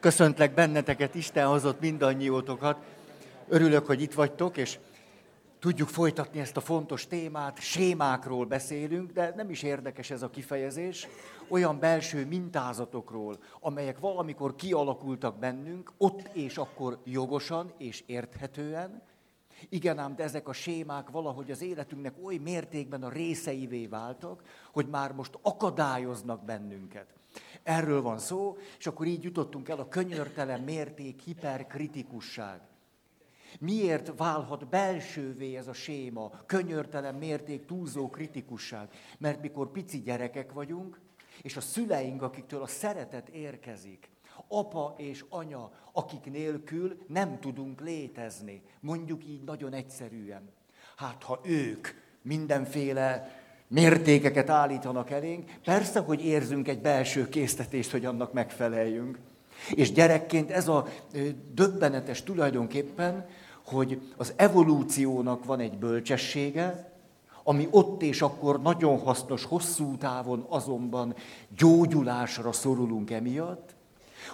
Köszöntlek benneteket, Isten hozott mindannyiótokat. Örülök, hogy itt vagytok, és tudjuk folytatni ezt a fontos témát. Sémákról beszélünk, de nem is érdekes ez a kifejezés. Olyan belső mintázatokról, amelyek valamikor kialakultak bennünk, ott és akkor jogosan és érthetően. Igen ám, de ezek a sémák valahogy az életünknek oly mértékben a részeivé váltak, hogy már most akadályoznak bennünket. Erről van szó, és akkor így jutottunk el a könyörtelen mérték hiperkritikusság. Miért válhat belsővé ez a séma, könyörtelen mérték, túlzó kritikusság? Mert mikor pici gyerekek vagyunk, és a szüleink, akiktől a szeretet érkezik, apa és anya, akik nélkül nem tudunk létezni. Mondjuk így nagyon egyszerűen. Hát ha ők mindenféle mértékeket állítanak elénk, persze, hogy érzünk egy belső késztetést, hogy annak megfeleljünk. És gyerekként ez a döbbenetes tulajdonképpen, hogy az evolúciónak van egy bölcsessége, ami ott és akkor nagyon hasznos, hosszú távon azonban gyógyulásra szorulunk emiatt,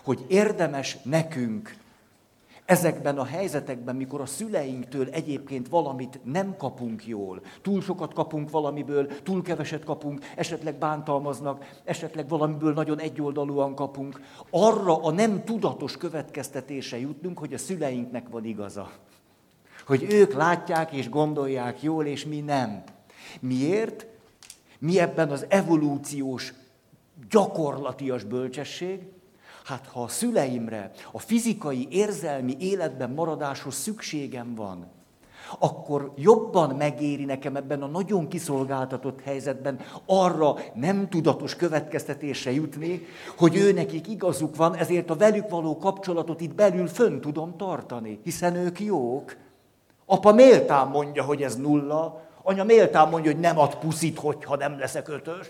hogy érdemes nekünk ezekben a helyzetekben, mikor a szüleinktől egyébként valamit nem kapunk jól, túl sokat kapunk valamiből, túl keveset kapunk, esetleg bántalmaznak, esetleg valamiből nagyon egyoldalúan kapunk, arra a nem tudatos következtetése jutnunk, hogy a szüleinknek van igaza. Hogy ők látják és gondolják jól, és mi nem. Miért? Mi ebben az evolúciós, gyakorlatias bölcsesség, Hát ha a szüleimre, a fizikai, érzelmi életben maradáshoz szükségem van, akkor jobban megéri nekem ebben a nagyon kiszolgáltatott helyzetben arra nem tudatos következtetésre jutni, hogy ő nekik igazuk van, ezért a velük való kapcsolatot itt belül fönn tudom tartani, hiszen ők jók. Apa méltán mondja, hogy ez nulla, anya méltán mondja, hogy nem ad puszit, hogyha nem leszek ötös.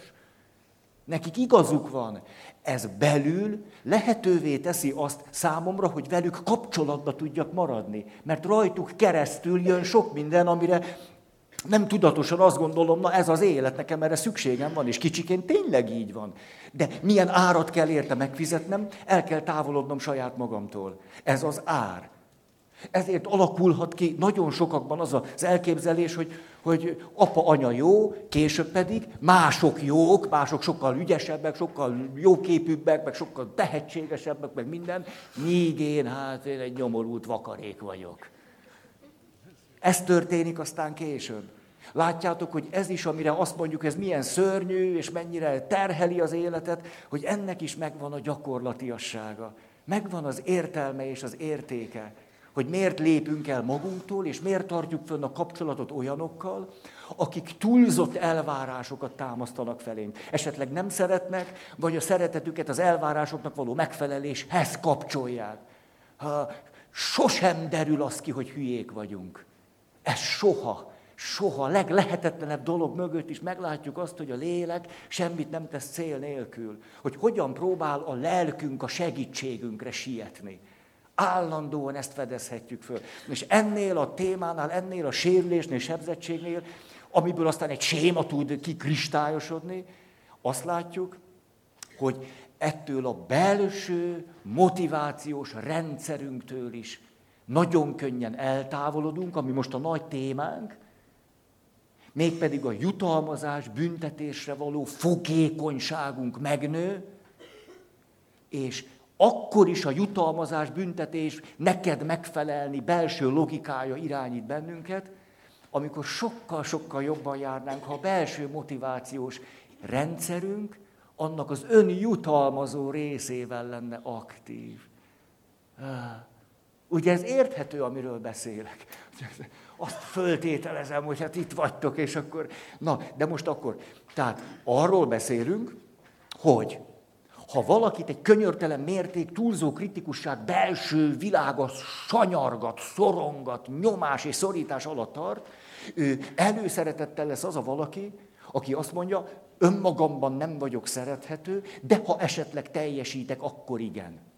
Nekik igazuk van. Ez belül lehetővé teszi azt számomra, hogy velük kapcsolatba tudjak maradni. Mert rajtuk keresztül jön sok minden, amire nem tudatosan azt gondolom, na ez az élet, nekem erre szükségem van, és kicsiként tényleg így van. De milyen árat kell érte megfizetnem, el kell távolodnom saját magamtól. Ez az ár. Ezért alakulhat ki nagyon sokakban az az elképzelés, hogy, hogy apa, anya jó, később pedig mások jók, mások sokkal ügyesebbek, sokkal jóképűbbek, meg sokkal tehetségesebbek, meg minden, míg én, hát én egy nyomorult vakarék vagyok. Ez történik aztán később. Látjátok, hogy ez is, amire azt mondjuk, ez milyen szörnyű, és mennyire terheli az életet, hogy ennek is megvan a gyakorlatiassága. Megvan az értelme és az értéke hogy miért lépünk el magunktól, és miért tartjuk fönn a kapcsolatot olyanokkal, akik túlzott elvárásokat támasztanak felénk. Esetleg nem szeretnek, vagy a szeretetüket az elvárásoknak való megfeleléshez kapcsolják. Ha sosem derül az ki, hogy hülyék vagyunk. Ez soha, soha, leglehetetlenebb dolog mögött is meglátjuk azt, hogy a lélek semmit nem tesz cél nélkül. Hogy hogyan próbál a lelkünk a segítségünkre sietni. Állandóan ezt fedezhetjük föl. És ennél a témánál, ennél a sérülésnél, sebzettségnél, amiből aztán egy séma tud kikristályosodni, azt látjuk, hogy ettől a belső motivációs rendszerünktől is nagyon könnyen eltávolodunk, ami most a nagy témánk, mégpedig a jutalmazás, büntetésre való fogékonyságunk megnő, és akkor is a jutalmazás, büntetés neked megfelelni belső logikája irányít bennünket, amikor sokkal-sokkal jobban járnánk, ha a belső motivációs rendszerünk annak az önjutalmazó részével lenne aktív. Ugye ez érthető, amiről beszélek. Azt föltételezem, hogy hát itt vagytok, és akkor... Na, de most akkor, tehát arról beszélünk, hogy ha valakit egy könyörtelen mérték, túlzó kritikusság belső világa sanyargat, szorongat, nyomás és szorítás alatt tart, ő előszeretettel lesz az a valaki, aki azt mondja, önmagamban nem vagyok szerethető, de ha esetleg teljesítek, akkor igen.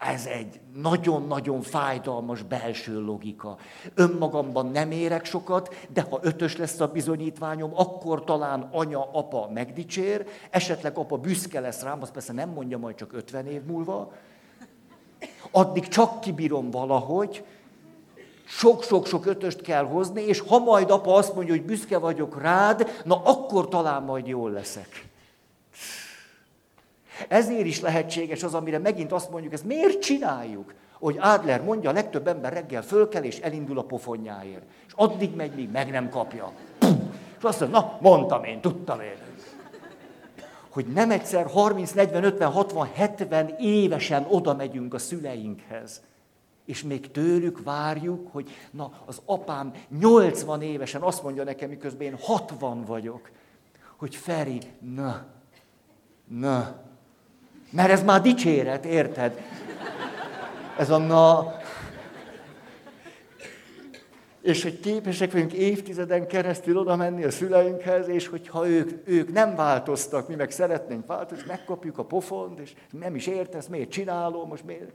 Ez egy nagyon-nagyon fájdalmas belső logika. Önmagamban nem érek sokat, de ha ötös lesz a bizonyítványom, akkor talán anya, apa megdicsér, esetleg apa büszke lesz rám, azt persze nem mondja majd csak 50 év múlva, Addig csak kibírom valahogy, sok-sok-sok ötöst kell hozni, és ha majd apa azt mondja, hogy büszke vagyok rád, na akkor talán majd jól leszek. Ezért is lehetséges az, amire megint azt mondjuk, ezt miért csináljuk? Hogy Adler mondja, a legtöbb ember reggel fölkel és elindul a pofonjáért. És addig megy, míg meg nem kapja. És azt mondja, na, mondtam én, tudtam én. Hogy nem egyszer 30, 40, 50, 60, 70 évesen oda megyünk a szüleinkhez. És még tőlük várjuk, hogy na, az apám 80 évesen azt mondja nekem, miközben én 60 vagyok, hogy Feri, na, na, mert ez már dicséret, érted? Ez a na. És hogy képesek vagyunk évtizeden keresztül oda menni a szüleinkhez, és hogyha ők, ők nem változtak, mi meg szeretnénk változni, megkapjuk a pofont, és nem is értesz, miért csinálom, most miért...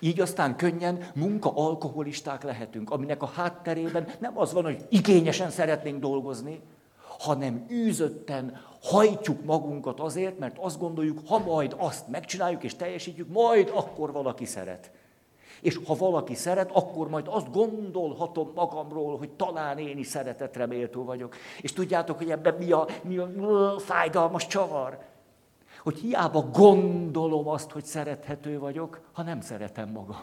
Így aztán könnyen munka-alkoholisták lehetünk, aminek a hátterében nem az van, hogy igényesen szeretnénk dolgozni, hanem űzötten hajtjuk magunkat azért, mert azt gondoljuk, ha majd azt megcsináljuk és teljesítjük, majd akkor valaki szeret. És ha valaki szeret, akkor majd azt gondolhatom magamról, hogy talán én is szeretetre méltó vagyok. És tudjátok, hogy ebben mi a, mi a fájdalmas csavar? Hogy hiába gondolom azt, hogy szerethető vagyok, ha nem szeretem magam.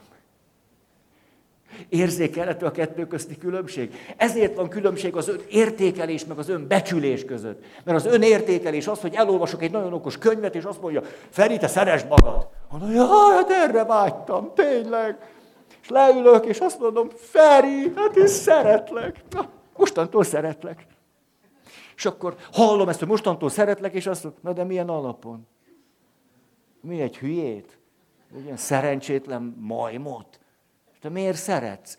Érzékelhető a kettő közti különbség? Ezért van különbség az értékelés meg az ön becsülés között. Mert az önértékelés az, hogy elolvasok egy nagyon okos könyvet, és azt mondja, Feri, te szeresd magad. Mondja, jaj, hát erre vágytam, tényleg. És leülök, és azt mondom, Feri, hát én szeretlek. Na, mostantól szeretlek. És akkor hallom ezt, hogy mostantól szeretlek, és azt mondom, na de milyen alapon? Mi egy hülyét? Egy szerencsétlen majmot? Te miért szeretsz?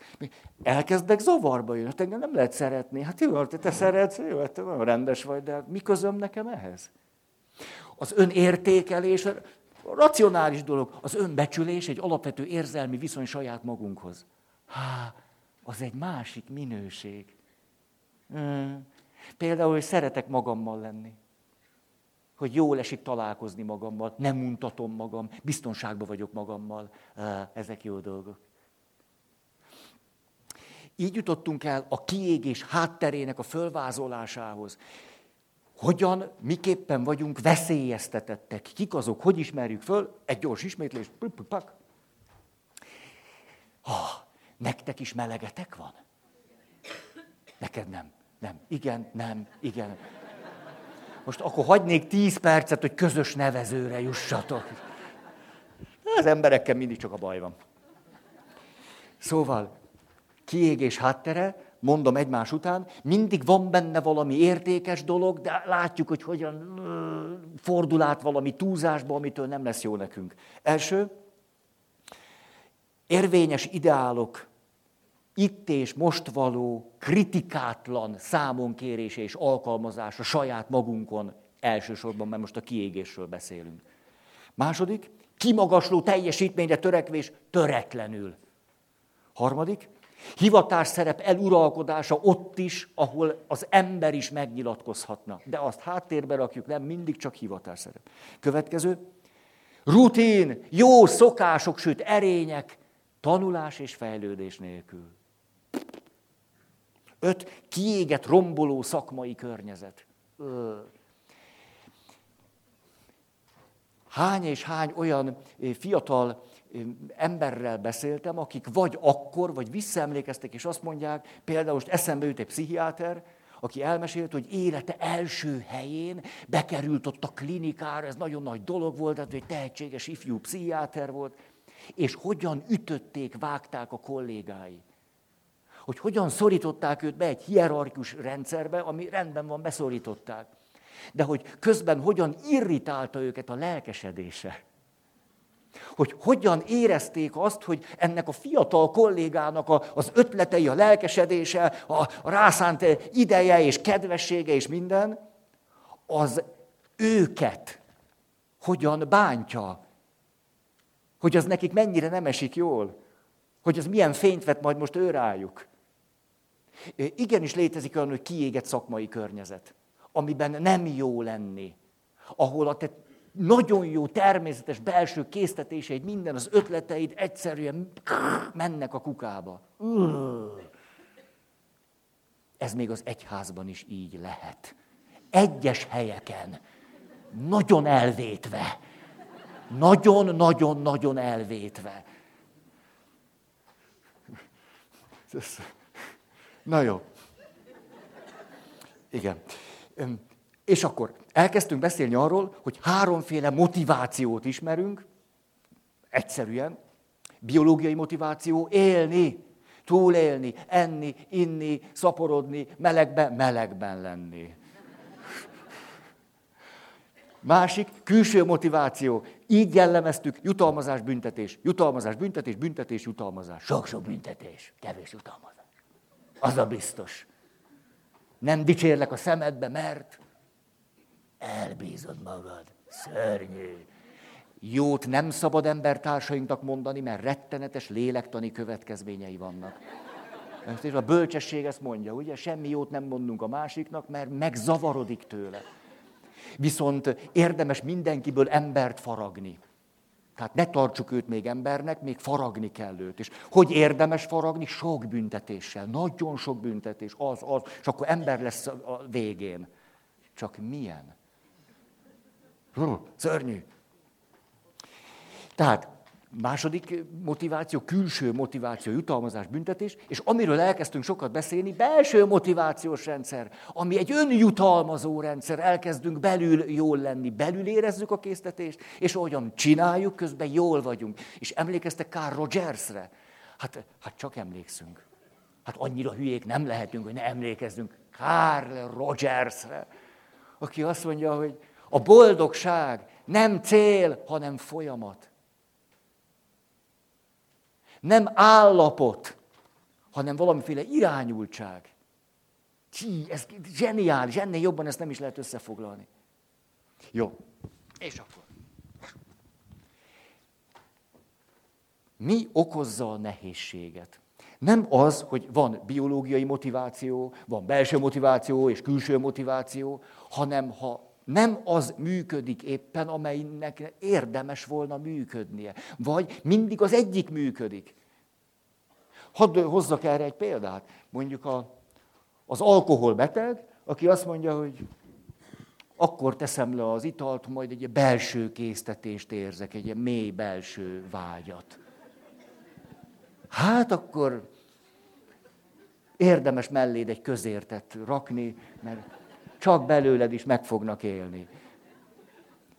Elkezdek zavarba jönni. Hát engem nem lehet szeretni. Hát jó, te, te szeretsz, jó, hát te nagyon rendes vagy, de mi közöm nekem ehhez? Az önértékelés, a racionális dolog, az önbecsülés egy alapvető érzelmi viszony saját magunkhoz. Há, az egy másik minőség. Hmm. Például, hogy szeretek magammal lenni. Hogy jól esik találkozni magammal, nem mutatom magam, biztonságban vagyok magammal. Ezek jó dolgok. Így jutottunk el a kiégés hátterének a fölvázolásához. Hogyan, miképpen vagyunk veszélyeztetettek? Kik azok? Hogy ismerjük föl? Egy gyors ismétlés. Pak. Ah, nektek is melegetek van? Neked nem. Nem. Igen, nem, igen. Most akkor hagynék tíz percet, hogy közös nevezőre jussatok. Az emberekkel mindig csak a baj van. Szóval, kiégés háttere, mondom egymás után, mindig van benne valami értékes dolog, de látjuk, hogy hogyan fordul át valami túlzásba, amitől nem lesz jó nekünk. Első, érvényes ideálok, itt és most való, kritikátlan számonkérése és alkalmazása saját magunkon elsősorban, mert most a kiégésről beszélünk. Második, kimagasló teljesítményre törekvés töretlenül. Harmadik, Hivatás szerep eluralkodása ott is, ahol az ember is megnyilatkozhatna. De azt háttérbe rakjuk, nem mindig csak hivatás szerep. Következő. Rutin, jó szokások, sőt erények, tanulás és fejlődés nélkül. Öt, kiégett, romboló szakmai környezet. Hány és hány olyan fiatal emberrel beszéltem, akik vagy akkor, vagy visszaemlékeztek, és azt mondják, például most eszembe jut egy pszichiáter, aki elmesélt, hogy élete első helyén bekerült ott a klinikára, ez nagyon nagy dolog volt, tehát egy tehetséges ifjú pszichiáter volt, és hogyan ütötték, vágták a kollégái. Hogy hogyan szorították őt be egy hierarchikus rendszerbe, ami rendben van, beszorították. De hogy közben hogyan irritálta őket a lelkesedése? Hogy hogyan érezték azt, hogy ennek a fiatal kollégának az ötletei, a lelkesedése, a rászánt ideje és kedvessége és minden, az őket hogyan bántja, hogy az nekik mennyire nem esik jól, hogy az milyen fényt vet majd most ő rájuk. Igenis létezik olyan, hogy kiégett szakmai környezet, amiben nem jó lenni, ahol a te nagyon jó, természetes belső késztetéseid, minden az ötleteid egyszerűen mennek a kukába. Ez még az egyházban is így lehet. Egyes helyeken, nagyon elvétve. Nagyon-nagyon-nagyon elvétve. Na jó. Igen. És akkor elkezdtünk beszélni arról, hogy háromféle motivációt ismerünk, egyszerűen. Biológiai motiváció, élni, túlélni, enni, inni, szaporodni, melegben, melegben lenni. Másik, külső motiváció. Így jellemeztük, jutalmazás, büntetés. Jutalmazás, büntetés, büntetés, jutalmazás. Sok-sok büntetés, kevés jutalmazás. Az a biztos. Nem dicsérlek a szemedbe, mert elbízod magad. Szörnyű. Jót nem szabad embertársainknak mondani, mert rettenetes lélektani következményei vannak. És a bölcsesség ezt mondja, ugye? Semmi jót nem mondunk a másiknak, mert megzavarodik tőle. Viszont érdemes mindenkiből embert faragni. Tehát ne tartsuk őt még embernek, még faragni kell őt. És hogy érdemes faragni? Sok büntetéssel. Nagyon sok büntetés. Az, az. És akkor ember lesz a végén. Csak milyen? Szörnyű. Tehát Második motiváció, külső motiváció, jutalmazás, büntetés, és amiről elkezdtünk sokat beszélni, belső motivációs rendszer, ami egy önjutalmazó rendszer, elkezdünk belül jól lenni, belül érezzük a késztetést, és ahogyan csináljuk, közben jól vagyunk. És emlékeztek Carl Rogersre? Hát, hát csak emlékszünk. Hát annyira hülyék nem lehetünk, hogy ne emlékezzünk Carl Rogersre, aki azt mondja, hogy a boldogság nem cél, hanem folyamat. Nem állapot, hanem valamiféle irányultság. Csí, ez zseniális, ennél jobban ezt nem is lehet összefoglalni. Jó, és akkor. Mi okozza a nehézséget? Nem az, hogy van biológiai motiváció, van belső motiváció és külső motiváció, hanem ha nem az működik éppen, amelynek érdemes volna működnie. Vagy mindig az egyik működik. Hadd hozzak erre egy példát. Mondjuk a, az alkoholbeteg, aki azt mondja, hogy akkor teszem le az italt, majd egy belső késztetést érzek, egy mély belső vágyat. Hát akkor érdemes melléd egy közértet rakni, mert csak belőled is meg fognak élni.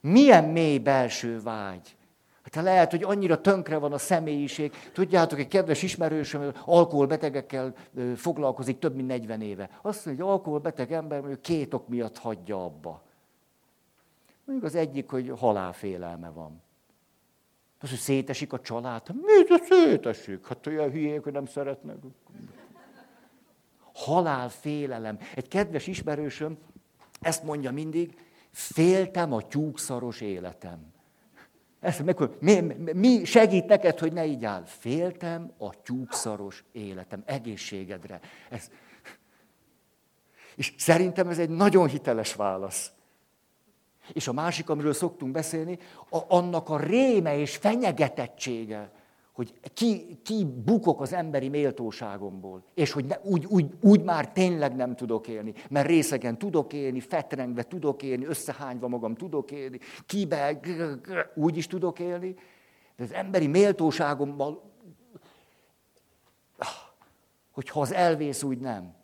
Milyen mély belső vágy. Hát lehet, hogy annyira tönkre van a személyiség. Tudjátok, egy kedves ismerősöm alkoholbetegekkel foglalkozik több mint 40 éve. Azt mondja, hogy alkoholbeteg ember mondjuk két ok miatt hagyja abba. Mondjuk az egyik, hogy halálfélelme van. Az, hogy szétesik a család. Hát mi, de szétesik? Hát olyan hülyék, hogy nem szeretnek. Halálfélelem. Egy kedves ismerősöm ezt mondja mindig, féltem a tyúkszaros életem. Ezt meg, mi, mi segít neked, hogy ne így áll? Féltem a tyúkszaros életem, egészségedre. Ez. És szerintem ez egy nagyon hiteles válasz. És a másik, amiről szoktunk beszélni, a, annak a réme és fenyegetettsége, hogy ki, ki bukok az emberi méltóságomból, és hogy ne, úgy, úgy, úgy már tényleg nem tudok élni, mert részegen tudok élni, fetrengve tudok élni, összehányva magam tudok élni, kibe, úgy is tudok élni, de az emberi méltóságommal, hogyha az elvész, úgy nem.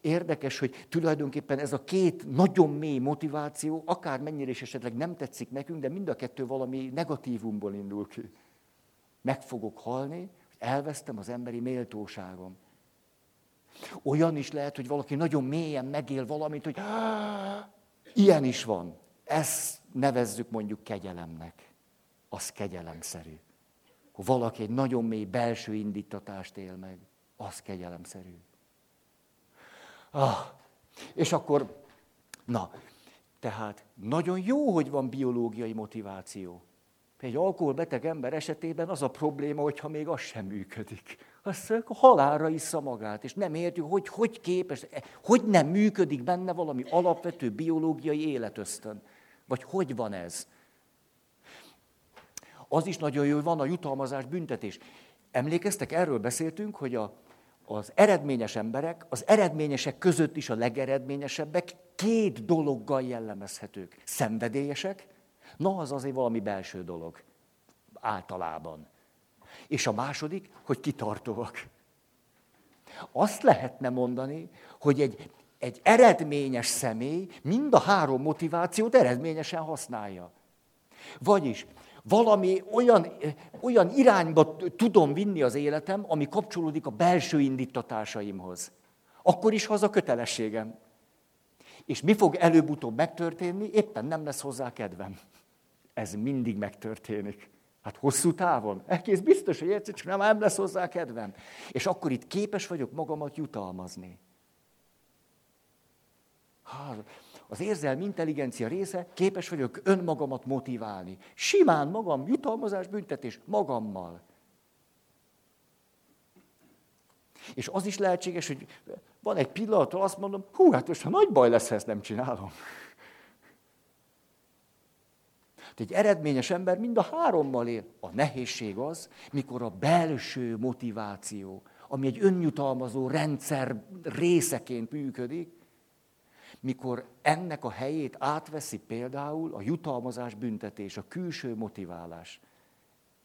Érdekes, hogy tulajdonképpen ez a két nagyon mély motiváció, akár mennyire is esetleg nem tetszik nekünk, de mind a kettő valami negatívumból indul ki meg fogok halni, elvesztem az emberi méltóságom. Olyan is lehet, hogy valaki nagyon mélyen megél valamit, hogy ilyen is van. Ezt nevezzük mondjuk kegyelemnek. Az kegyelemszerű. Ha valaki egy nagyon mély belső indítatást él meg, az kegyelemszerű. Ah, és akkor, na, tehát nagyon jó, hogy van biológiai motiváció. Egy alkoholbeteg ember esetében az a probléma, hogyha még az sem működik. Azt a halálra issza magát, és nem értjük, hogy hogy képes, hogy nem működik benne valami alapvető biológiai életösztön. Vagy hogy van ez? Az is nagyon jó, hogy van a jutalmazás büntetés. Emlékeztek, erről beszéltünk, hogy a, az eredményes emberek, az eredményesek között is a legeredményesebbek két dologgal jellemezhetők. Szenvedélyesek, na az azért valami belső dolog. Általában. És a második, hogy kitartóak. Azt lehetne mondani, hogy egy, egy eredményes személy mind a három motivációt eredményesen használja. Vagyis valami olyan, olyan irányba tudom vinni az életem, ami kapcsolódik a belső indítatásaimhoz. Akkor is az a kötelességem. És mi fog előbb-utóbb megtörténni? Éppen nem lesz hozzá kedvem. Ez mindig megtörténik. Hát hosszú távon. Egész biztos, hogy egyszer csak nem, nem lesz hozzá kedvem. És akkor itt képes vagyok magamat jutalmazni. Az érzelmi intelligencia része, képes vagyok önmagamat motiválni. Simán magam, jutalmazás, büntetés, magammal. És az is lehetséges, hogy van egy pillanat, azt mondom, hú, hát most ha nagy baj lesz, ha ezt nem csinálom. Egy eredményes ember mind a hárommal él. A nehézség az, mikor a belső motiváció, ami egy önjutalmazó rendszer részeként működik, mikor ennek a helyét átveszi például a jutalmazás büntetés, a külső motiválás.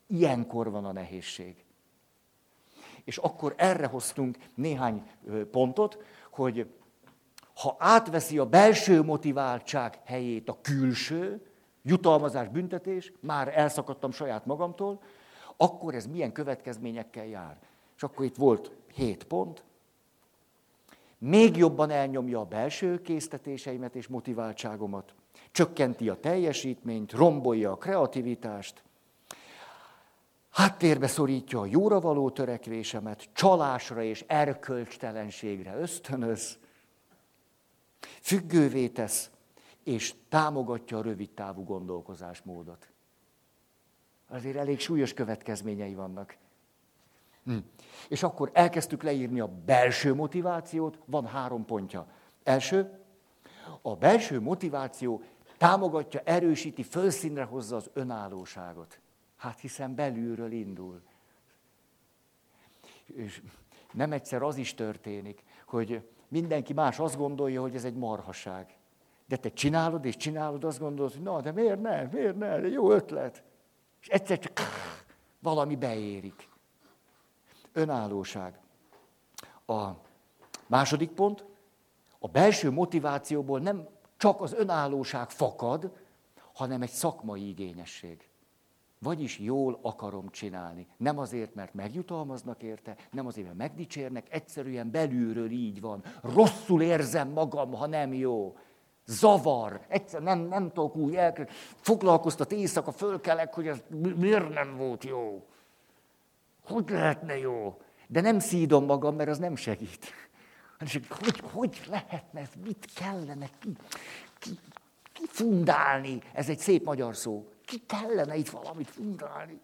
Ilyenkor van a nehézség. És akkor erre hoztunk néhány pontot, hogy ha átveszi a belső motiváltság helyét a külső, jutalmazás, büntetés, már elszakadtam saját magamtól, akkor ez milyen következményekkel jár. És akkor itt volt hét pont, még jobban elnyomja a belső késztetéseimet és motiváltságomat, csökkenti a teljesítményt, rombolja a kreativitást, háttérbe szorítja a jóra való törekvésemet, csalásra és erkölcstelenségre ösztönöz, függővé tesz, és támogatja a rövidtávú gondolkozásmódot. Azért elég súlyos következményei vannak. Hm. És akkor elkezdtük leírni a belső motivációt, van három pontja. Első, a belső motiváció támogatja, erősíti, fölszínre hozza az önállóságot. Hát hiszen belülről indul. És nem egyszer az is történik, hogy mindenki más azt gondolja, hogy ez egy marhaság. De te csinálod és csinálod, azt gondolod, hogy na, de miért ne, miért ne, de jó ötlet. És egyszer csak valami beérik. Önállóság. A második pont, a belső motivációból nem csak az önállóság fakad, hanem egy szakmai igényesség. Vagyis jól akarom csinálni. Nem azért, mert megjutalmaznak érte, nem azért, mert megdicsérnek, egyszerűen belülről így van. Rosszul érzem magam, ha nem jó. Zavar, egyszer nem, nem tudok úgy el, foglalkoztat éjszaka, fölkelek, hogy ez miért nem volt jó. Hogy lehetne jó? De nem szídom magam, mert az nem segít. Hogy, hogy lehetne, ez mit kellene ki, ki, kifundálni? Ez egy szép magyar szó. Ki kellene itt valamit fundálni?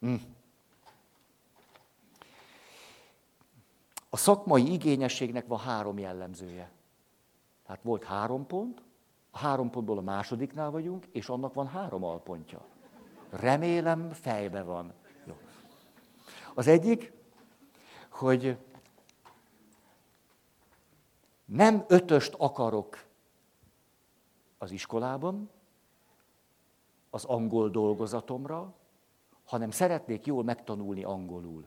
Hm. A szakmai igényességnek van három jellemzője. Tehát volt három pont, a három pontból a másodiknál vagyunk, és annak van három alpontja. Remélem fejbe van. Jó. Az egyik, hogy nem ötöst akarok az iskolában, az angol dolgozatomra, hanem szeretnék jól megtanulni angolul.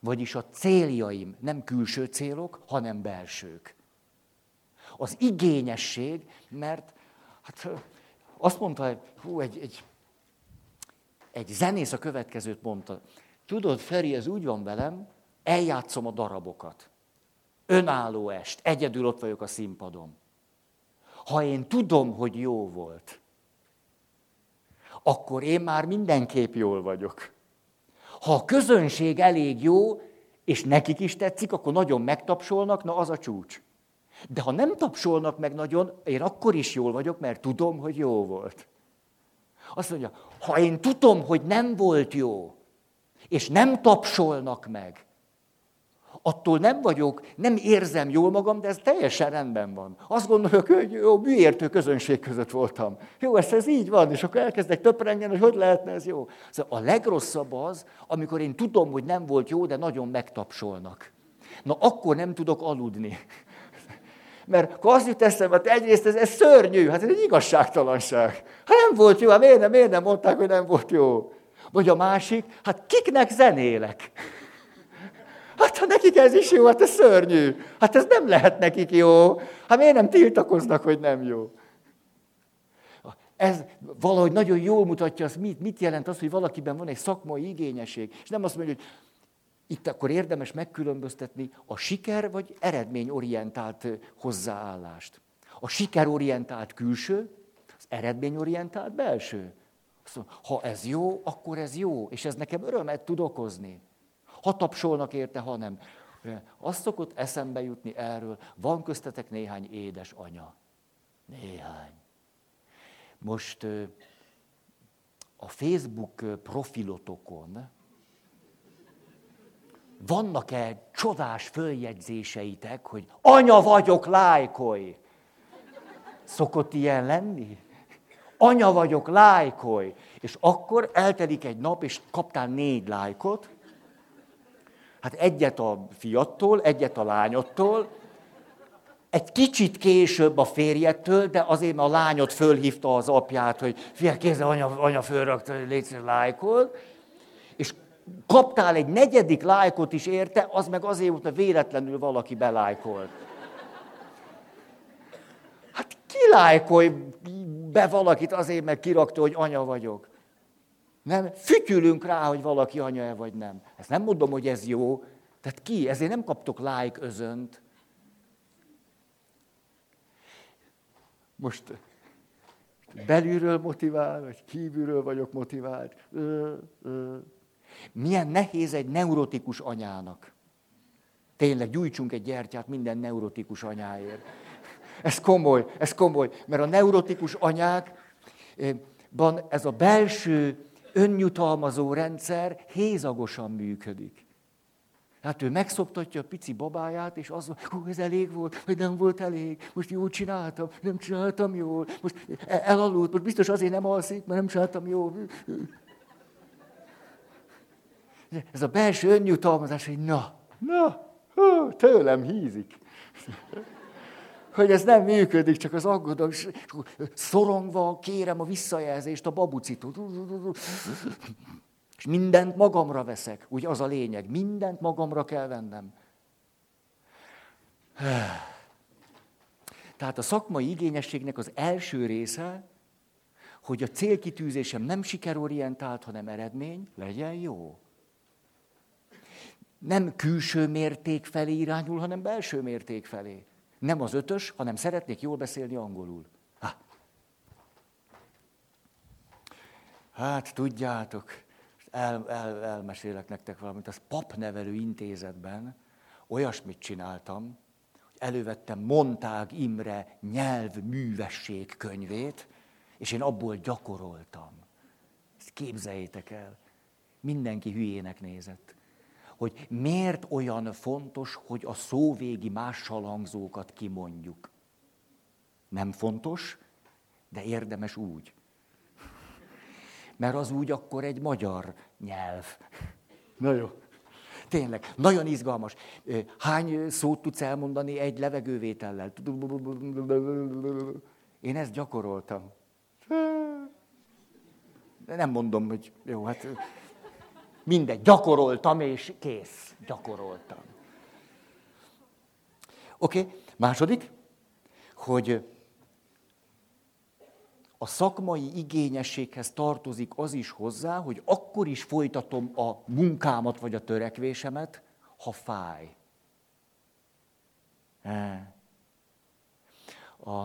Vagyis a céljaim nem külső célok, hanem belsők. Az igényesség, mert hát azt mondta, hú, egy, egy, egy zenész a következőt mondta. Tudod, Feri, ez úgy van velem, eljátszom a darabokat. Önálló est, egyedül ott vagyok a színpadon. Ha én tudom, hogy jó volt, akkor én már mindenképp jól vagyok. Ha a közönség elég jó, és nekik is tetszik, akkor nagyon megtapsolnak, na az a csúcs. De ha nem tapsolnak meg nagyon, én akkor is jól vagyok, mert tudom, hogy jó volt. Azt mondja, ha én tudom, hogy nem volt jó, és nem tapsolnak meg, attól nem vagyok, nem érzem jól magam, de ez teljesen rendben van. Azt gondolok, hogy jó, műértő közönség között voltam. Jó, ez, ez így van, és akkor elkezdek töprengeni, hogy hogy lehetne ez jó. Szóval a legrosszabb az, amikor én tudom, hogy nem volt jó, de nagyon megtapsolnak. Na akkor nem tudok aludni. Mert akkor azt jut eszembe, hogy egyrészt ez, ez szörnyű, hát ez egy igazságtalanság. Hát nem volt jó, hát miért nem, miért nem mondták, hogy nem volt jó? Vagy a másik, hát kiknek zenélek? Hát ha nekik ez is jó, hát ez szörnyű. Hát ez nem lehet nekik jó. Hát miért nem tiltakoznak, hogy nem jó? Ez valahogy nagyon jól mutatja azt, mit, mit jelent az, hogy valakiben van egy szakmai igényesség. És nem azt mondja, hogy itt akkor érdemes megkülönböztetni a siker vagy eredményorientált hozzáállást. A sikerorientált külső, az eredményorientált belső. Ha ez jó, akkor ez jó, és ez nekem örömet tud okozni. Ha tapsolnak érte, ha nem. Azt szokott eszembe jutni erről, van köztetek néhány édes anya. Néhány. Most a Facebook profilotokon vannak-e csodás följegyzéseitek, hogy anya vagyok, lájkolj? Szokott ilyen lenni? Anya vagyok, lájkolj! És akkor eltelik egy nap, és kaptál négy lájkot, Hát egyet a fiattól, egyet a lányottól, egy kicsit később a férjettől, de azért a lányot fölhívta az apját, hogy fia, kézzel anya, anya fölrakta, hogy légy lájkol, kaptál egy negyedik lájkot is érte, az meg azért volt, mert véletlenül valaki belájkolt. Hát ki lájkolj be valakit azért, mert kirakta, hogy anya vagyok. Nem, fütyülünk rá, hogy valaki anya-e vagy nem. Ezt nem mondom, hogy ez jó. Tehát ki? Ezért nem kaptok like özönt. Most belülről motivál, vagy kívülről vagyok motivált. Ö, ö. Milyen nehéz egy neurotikus anyának. Tényleg gyújtsunk egy gyertyát minden neurotikus anyáért. Ez komoly, ez komoly, mert a neurotikus anyákban ez a belső önnyutalmazó rendszer hézagosan működik. Hát ő megszoptatja a pici babáját, és az, hogy ez elég volt, vagy nem volt elég, most jól csináltam, nem csináltam jól, most elaludt, most biztos azért nem alszik, mert nem csináltam jól. Ez a belső önnyutalmazás, hogy na, na, tőlem hízik hogy ez nem működik, csak az aggodalom, és szorongva kérem a visszajelzést, a babucitot. És mindent magamra veszek. Úgy az a lényeg, mindent magamra kell vennem. Tehát a szakmai igényességnek az első része, hogy a célkitűzésem nem sikerorientált, hanem eredmény, legyen jó. Nem külső mérték felé irányul, hanem belső mérték felé. Nem az ötös, hanem szeretnék jól beszélni angolul. Ha. Hát tudjátok, el, el, elmesélek nektek valamit. Az papnevelő intézetben olyasmit csináltam, hogy elővettem Montág Imre nyelvművesség könyvét, és én abból gyakoroltam. Ezt képzeljétek el. Mindenki hülyének nézett hogy miért olyan fontos, hogy a szóvégi mással hangzókat kimondjuk. Nem fontos, de érdemes úgy. Mert az úgy akkor egy magyar nyelv. Na jó. Tényleg, nagyon izgalmas. Hány szót tudsz elmondani egy levegővétellel? Én ezt gyakoroltam. Nem mondom, hogy jó, hát Mindegy, gyakoroltam, és kész. Gyakoroltam. Oké, okay. második, hogy a szakmai igényességhez tartozik az is hozzá, hogy akkor is folytatom a munkámat vagy a törekvésemet, ha fáj. A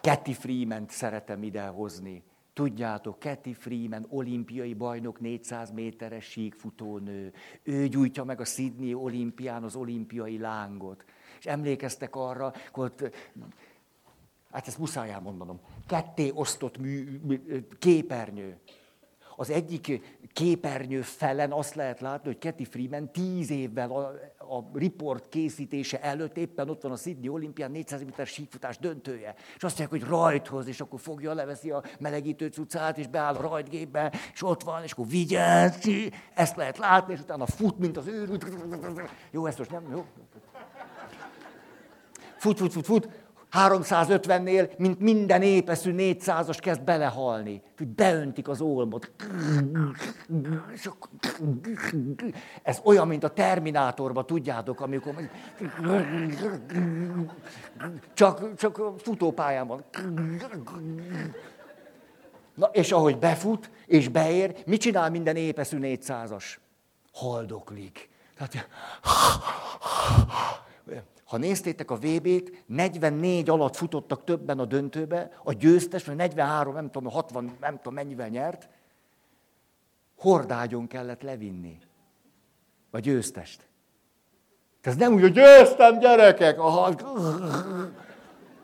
Cathy Freeman szeretem idehozni. Tudjátok, Kathy Freeman, olimpiai bajnok, 400 méteres síkfutónő. Ő gyújtja meg a Sydney olimpián az olimpiai lángot. És emlékeztek arra, hogy hát ezt muszáj elmondanom, ketté osztott mű, képernyő. az egyik képernyő felen azt lehet látni, hogy Kathy Freeman tíz évvel a, report készítése előtt éppen ott van a Sydney olimpián 400 méter síkfutás döntője. És azt mondják, hogy rajthoz, és akkor fogja, leveszi a melegítő cuccát, és beáll a rajtgépbe, és ott van, és akkor vigyázz ezt lehet látni, és utána fut, mint az őrült. Jó, ezt most nem, jó? Fut, fut, fut, fut, 350-nél, mint minden épeszű 400-as kezd belehalni. Hogy beöntik az olmot. Ez olyan, mint a Terminátorban, tudjátok, amikor csak, csak futópályán van. Na, és ahogy befut, és beér, mit csinál minden épeszű 400-as? Haldoklik. Tehát, ha néztétek a VB-t, 44 alatt futottak többen a döntőbe, a győztes, vagy 43, nem tudom, 60, nem tudom mennyivel nyert, hordágyon kellett levinni a győztest. Ez nem úgy, hogy győztem, gyerekek! A,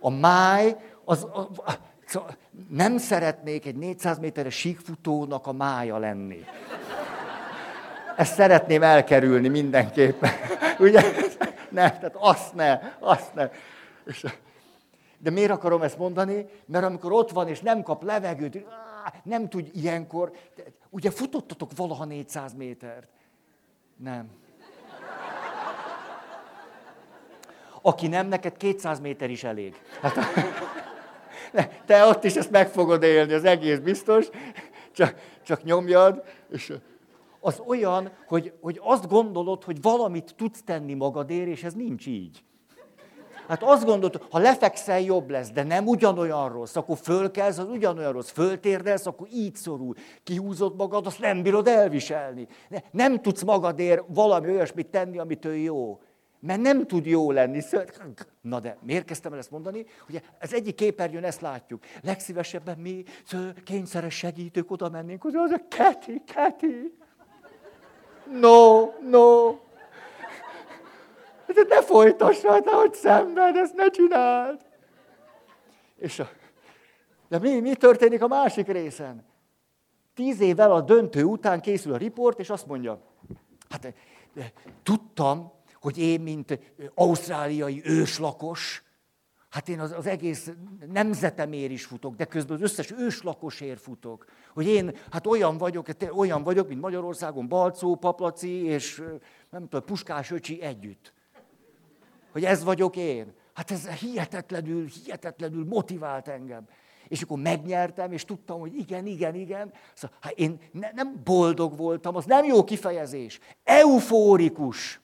a máj, az, a, a, szóval nem szeretnék egy 400 méteres síkfutónak a mája lenni. Ezt szeretném elkerülni mindenképpen. Ugye? Ne, tehát azt ne, azt ne. És, de miért akarom ezt mondani? Mert amikor ott van, és nem kap levegőt, nem tud ilyenkor, ugye futottatok valaha 400 métert? Nem. Aki nem, neked 200 méter is elég. Hát, te ott is ezt meg fogod élni, az egész biztos. Csak, csak nyomjad, és az olyan, hogy, hogy azt gondolod, hogy valamit tudsz tenni magadért, és ez nincs így. Hát azt gondolod, ha lefekszel, jobb lesz, de nem ugyanolyan rossz, akkor fölkelsz, az ugyanolyan rossz, föltérdelsz, akkor így szorul. Kihúzod magad, azt nem bírod elviselni. Nem tudsz magadért valami olyasmit tenni, amitől jó. Mert nem tud jó lenni. Na de miért kezdtem el ezt mondani? Ugye az egyik képernyőn ezt látjuk. Legszívesebben mi kényszeres segítők oda mennénk, hogy az a Keti, Keti. No, no. De ne folytassad, hogy szenved, ezt ne csináld. És a, de mi, mi történik a másik részen? Tíz évvel a döntő után készül a riport, és azt mondja, hát tudtam, hogy én, mint ausztráliai őslakos, Hát én az, az egész nemzetemért is futok, de közben az összes őslakosért futok. Hogy én, hát olyan vagyok, olyan vagyok, mint Magyarországon Balcó, Paplaci és nem tudom, Puskás öcsi együtt. Hogy ez vagyok én. Hát ez hihetetlenül, hihetetlenül motivált engem. És akkor megnyertem, és tudtam, hogy igen, igen, igen. Szóval, hát én ne, nem boldog voltam, az nem jó kifejezés. Eufórikus.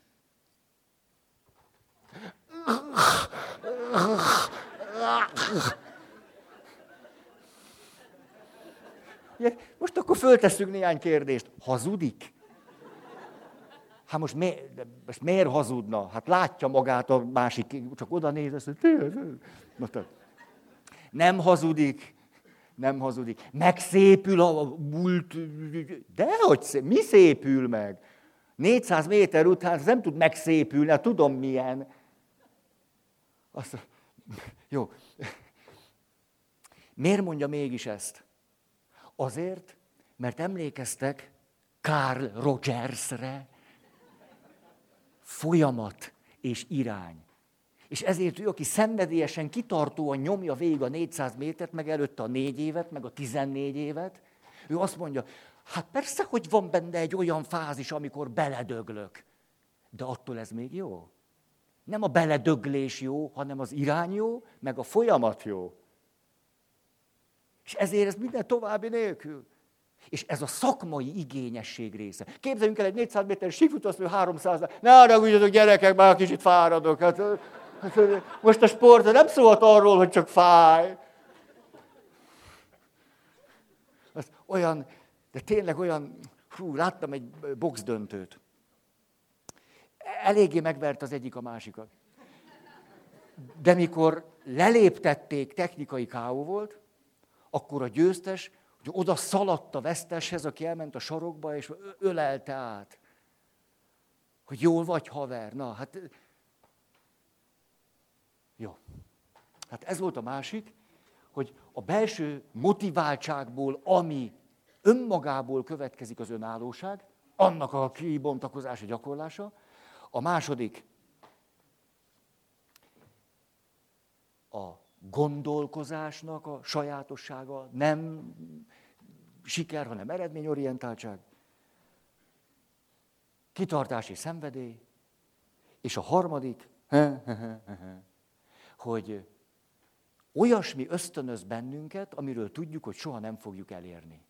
Most akkor föltesszük néhány kérdést. Hazudik? Hát most, mi, most miért hazudna? Hát látja magát a másik, csak oda néz, azt mondja, nem hazudik, nem hazudik. Megszépül a múlt. Dehogy szép, mi szépül meg? 400 méter után nem tud megszépülni, hát tudom milyen. Azt, jó. Miért mondja mégis ezt? Azért, mert emlékeztek Carl Rogersre, folyamat és irány. És ezért ő, aki szenvedélyesen, kitartóan nyomja végig a 400 métert, meg előtte a négy évet, meg a 14 évet, ő azt mondja, hát persze, hogy van benne egy olyan fázis, amikor beledöglök, de attól ez még jó. Nem a beledöglés jó, hanem az irány jó, meg a folyamat jó. És ezért ez minden további nélkül. És ez a szakmai igényesség része. Képzeljünk el egy 400 méteres sífutószlő 300 Ne ugyanok gyerekek, már kicsit fáradok. Hát, hát, most a sport nem szólt arról, hogy csak fáj. Az olyan, de tényleg olyan, hú, láttam egy boxdöntőt eléggé megvert az egyik a másikat. De mikor leléptették, technikai káó volt, akkor a győztes, hogy oda szaladt a veszteshez, aki elment a sarokba, és ölelte át. Hogy jól vagy, haver. Na, hát... Jó. Hát ez volt a másik, hogy a belső motiváltságból, ami önmagából következik az önállóság, annak a kibontakozása, gyakorlása. A második a gondolkozásnak a sajátossága, nem siker, hanem eredményorientáltság, kitartás és szenvedély, és a harmadik, hogy olyasmi ösztönöz bennünket, amiről tudjuk, hogy soha nem fogjuk elérni.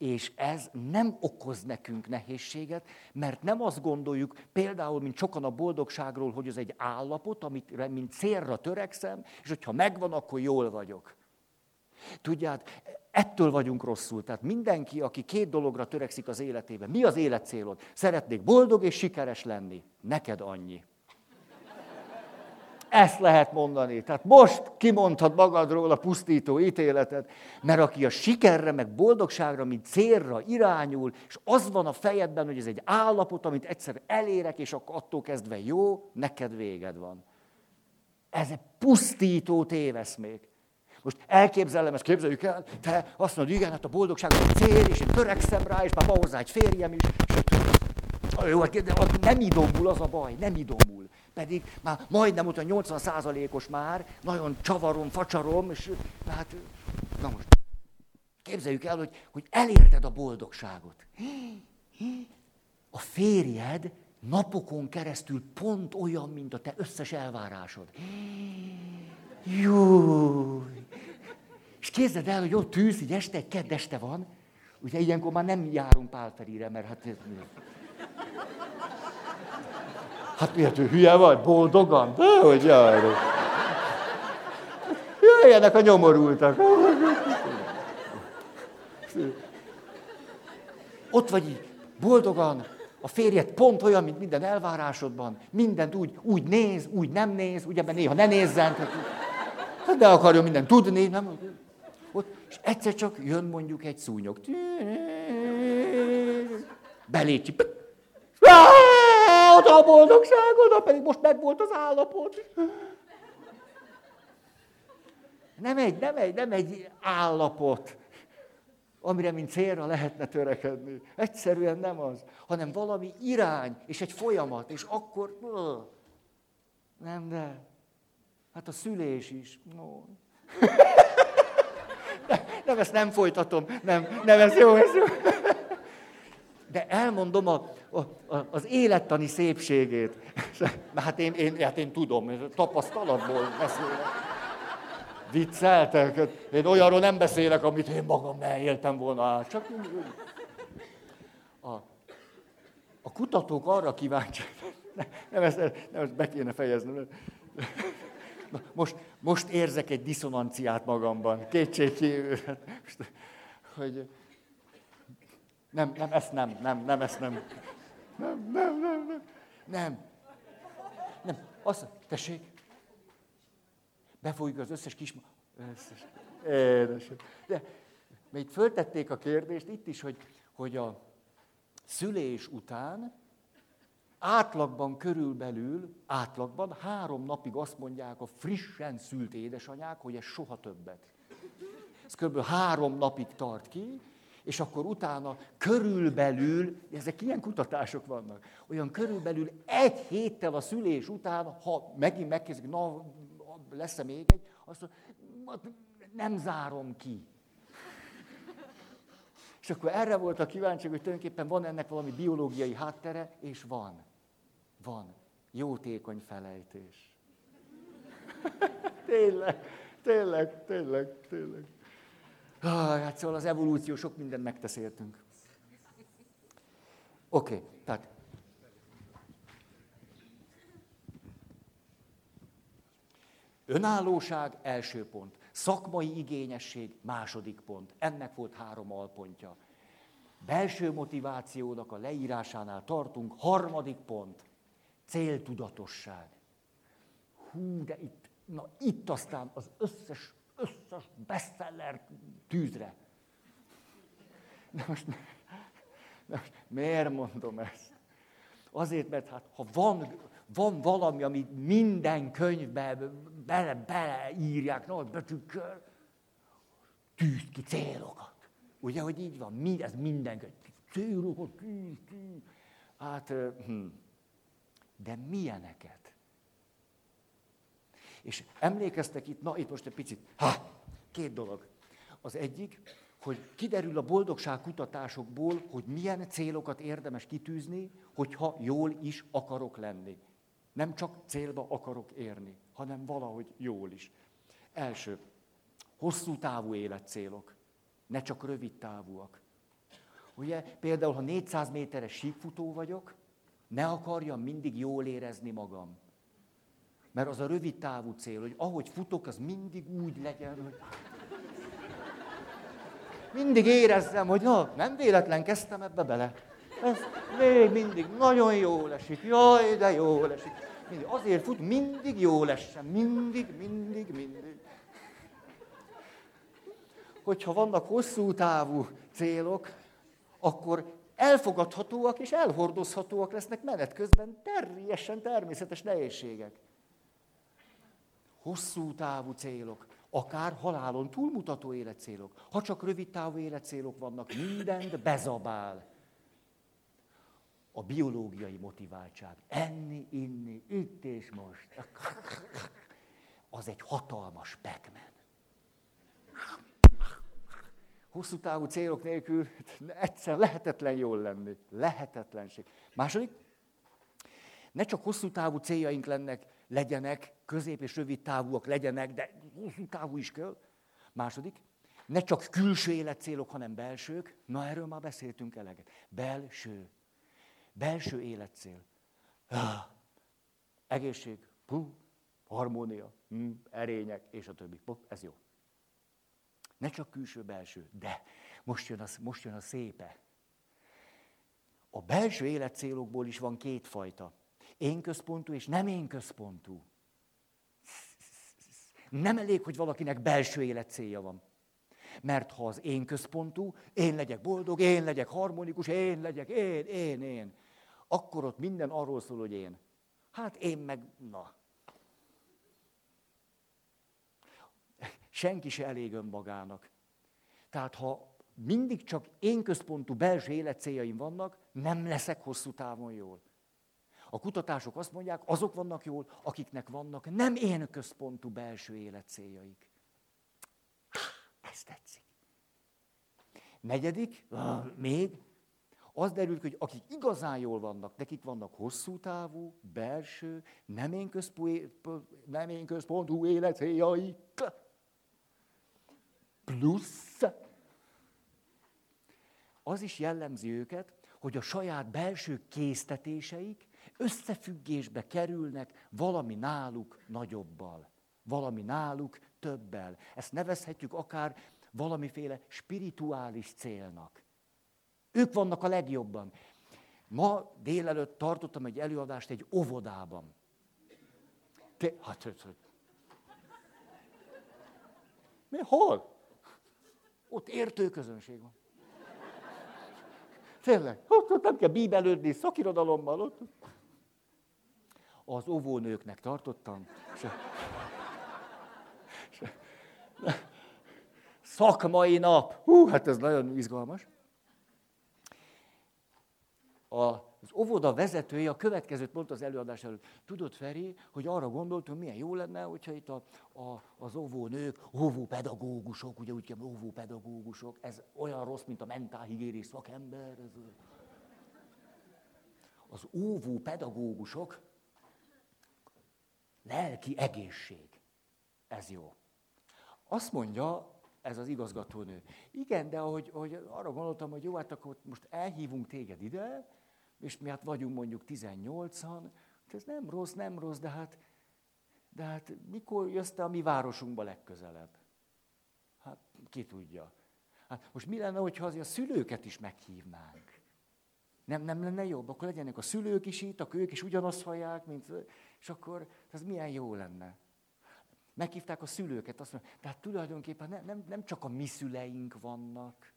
És ez nem okoz nekünk nehézséget, mert nem azt gondoljuk, például, mint sokan a boldogságról, hogy ez egy állapot, amit mint célra törekszem, és hogyha megvan, akkor jól vagyok. Tudját, ettől vagyunk rosszul. Tehát mindenki, aki két dologra törekszik az életében, mi az életcélod? Szeretnék boldog és sikeres lenni. Neked annyi. Ezt lehet mondani. Tehát most kimondhat magadról a pusztító ítéletet, mert aki a sikerre, meg boldogságra, mint célra irányul, és az van a fejedben, hogy ez egy állapot, amit egyszer elérek, és akkor attól kezdve jó, neked véged van. Ez egy pusztító téveszmék. Most elképzelem, ezt képzeljük el, te azt mondod, igen, hát a boldogság a cél, és én törekszem rá, és már van hozzá egy férjem is, és jó, hát de nem idomul az a baj, nem idomul. Pedig már majdnem ott a 80 százalékos már, nagyon csavarom, facsarom, és hát, na most, képzeljük el, hogy, hogy elérted a boldogságot. A férjed napokon keresztül pont olyan, mint a te összes elvárásod. Jó. És képzeld el, hogy ott tűz, így este, kedd este van, ugye ilyenkor már nem járunk Pálferire, mert hát... Hát miért ő hülye vagy? Boldogan? De hogy járok. Jöjjenek a nyomorultak. Ott vagy így, boldogan, a férjed pont olyan, mint minden elvárásodban, mindent úgy, úgy néz, úgy nem néz, ugye, mert néha ne nézzen. Hát de akarjon mindent tudni, nem? Ott, és egyszer csak jön mondjuk egy szúnyog. Belécsi. Oda a boldogság, pedig most megvolt az állapot. Nem egy, nem egy, nem egy állapot, amire mint célra lehetne törekedni. Egyszerűen nem az, hanem valami irány, és egy folyamat, és akkor... Nem, de Hát a szülés is. No. nem, ezt nem folytatom. Nem, nem, ez jó, ez jó. De elmondom a, az élettani szépségét. Hát én, én, hát én tudom, tapasztalatból beszélek. Vicceltek. Én olyanról nem beszélek, amit én magam ne éltem volna. Csak a, a kutatók arra kíváncsi, nem ezt, nem ezt be kéne fejeznem, most, most érzek egy diszonanciát magamban, kétségkívül, hogy nem, nem, ezt nem, nem, nem, ezt nem. Nem, nem, nem, nem. Nem. Nem. Azt, tessék, befújjuk az összes kis... Összes. Édes. De még föltették a kérdést itt is, hogy, hogy a szülés után Átlagban körülbelül, átlagban három napig azt mondják a frissen szült édesanyák, hogy ez soha többet. Ez kb. három napig tart ki, és akkor utána körülbelül, ezek ilyen kutatások vannak, olyan körülbelül egy héttel a szülés után, ha megint megkezdik, na, lesz-e még egy, azt mondja, nem zárom ki. És akkor erre volt a kíváncsi, hogy tulajdonképpen van ennek valami biológiai háttere, és van. Van. Jótékony felejtés. tényleg, tényleg, tényleg, tényleg. Ah, hát szóval az evolúció sok mindent megtesz értünk. Oké, okay, tehát Önállóság első pont. Szakmai igényesség második pont. Ennek volt három alpontja. Belső motivációnak a leírásánál tartunk. Harmadik pont. Céltudatosság. Hú, de itt, na itt aztán az összes, összes bestseller tűzre. De most, de most miért mondom ezt? Azért, mert hát ha van, van valami, amit minden könyvbe bele, beleírják nagy betűkkel, tűz ki célokat. Ugye, hogy így van, mi, ez mindenki. Célokat, hát, hm. de milyeneket? És emlékeztek itt, na itt most egy picit, ha, két dolog. Az egyik, hogy kiderül a boldogság kutatásokból, hogy milyen célokat érdemes kitűzni, hogyha jól is akarok lenni. Nem csak célba akarok érni, hanem valahogy jól is. Első, hosszú távú életcélok, ne csak rövid távúak. Ugye például, ha 400 méteres síkfutó vagyok, ne akarjam mindig jól érezni magam. Mert az a rövid távú cél, hogy ahogy futok, az mindig úgy legyen, hogy mindig érezzem, hogy na, nem véletlen kezdtem ebbe bele. Ez még mindig nagyon jó esik, jaj, de jó esik. Mindig, azért fut, mindig jó lessen, mindig, mindig, mindig. Hogyha vannak hosszú távú célok, akkor elfogadhatóak és elhordozhatóak lesznek menet közben teljesen természetes nehézségek. Hosszú távú célok akár halálon túlmutató életcélok. Ha csak rövid távú életcélok vannak, mindent bezabál. A biológiai motiváltság. Enni, inni, itt és most. Az egy hatalmas pekmen. Hosszú távú célok nélkül egyszer lehetetlen jól lenni. Lehetetlenség. Második, ne csak hosszú távú céljaink lennek, legyenek, közép és rövid távúak legyenek, de hosszú távú is kell. Második, ne csak külső életcélok, hanem belsők. Na, erről már beszéltünk eleget. Belső. Belső életcél. Egészség, puh, harmónia, hm, erények, és a többi. Puh, ez jó. Ne csak külső-belső, de most jön, a, most jön a szépe. A belső életcélokból is van két fajta. Én központú és nem én központú. Nem elég, hogy valakinek belső élet célja van. Mert ha az én központú, én legyek boldog, én legyek harmonikus, én legyek, én, én, én, akkor ott minden arról szól, hogy én. Hát én meg, na. Senki se elég önmagának. Tehát ha mindig csak én központú belső életcéljaim vannak, nem leszek hosszú távon jól. A kutatások azt mondják, azok vannak jól, akiknek vannak nem én központú belső életcéljaik. Ez tetszik. Negyedik, még, az derül hogy akik igazán jól vannak, nekik vannak hosszú távú, belső, nem én, központú, nem én központú életcéljaik. Plusz az is jellemzi őket, hogy a saját belső késztetéseik összefüggésbe kerülnek valami náluk nagyobbal, valami náluk többel. Ezt nevezhetjük akár valamiféle spirituális célnak. Ők vannak a legjobban. Ma délelőtt tartottam egy előadást egy óvodában. Te, hát, hát, hát. Mi, hol? Ott értő közönség van. Tényleg, ott, ott nem kell bíbelődni, szakirodalommal. Ott az óvónőknek tartottam. Szakmai nap. Hú, hát ez nagyon izgalmas. Az óvoda vezetője a következőt mondta az előadás előtt. Tudod, Feri, hogy arra gondoltunk, milyen jó lenne, hogyha itt a, a, az óvónők, óvópedagógusok, ugye úgy kell óvópedagógusok, ez olyan rossz, mint a mentálhigiénés szakember. Ez, az óvópedagógusok Lelki egészség. Ez jó. Azt mondja ez az igazgatónő. Igen, de ahogy, ahogy arra gondoltam, hogy jó, hát akkor most elhívunk téged ide, és mi hát vagyunk mondjuk 18-an, hát ez nem rossz, nem rossz, de hát, de hát mikor jössz te a mi városunkba legközelebb? Hát ki tudja. Hát most mi lenne, hogyha azért a szülőket is meghívnánk? Nem, nem lenne jobb? Akkor legyenek a szülők is itt, akkor ők is ugyanazt hallják, mint... És akkor ez milyen jó lenne. Meghívták a szülőket, azt mondja, tehát tulajdonképpen nem, nem, nem csak a mi szüleink vannak.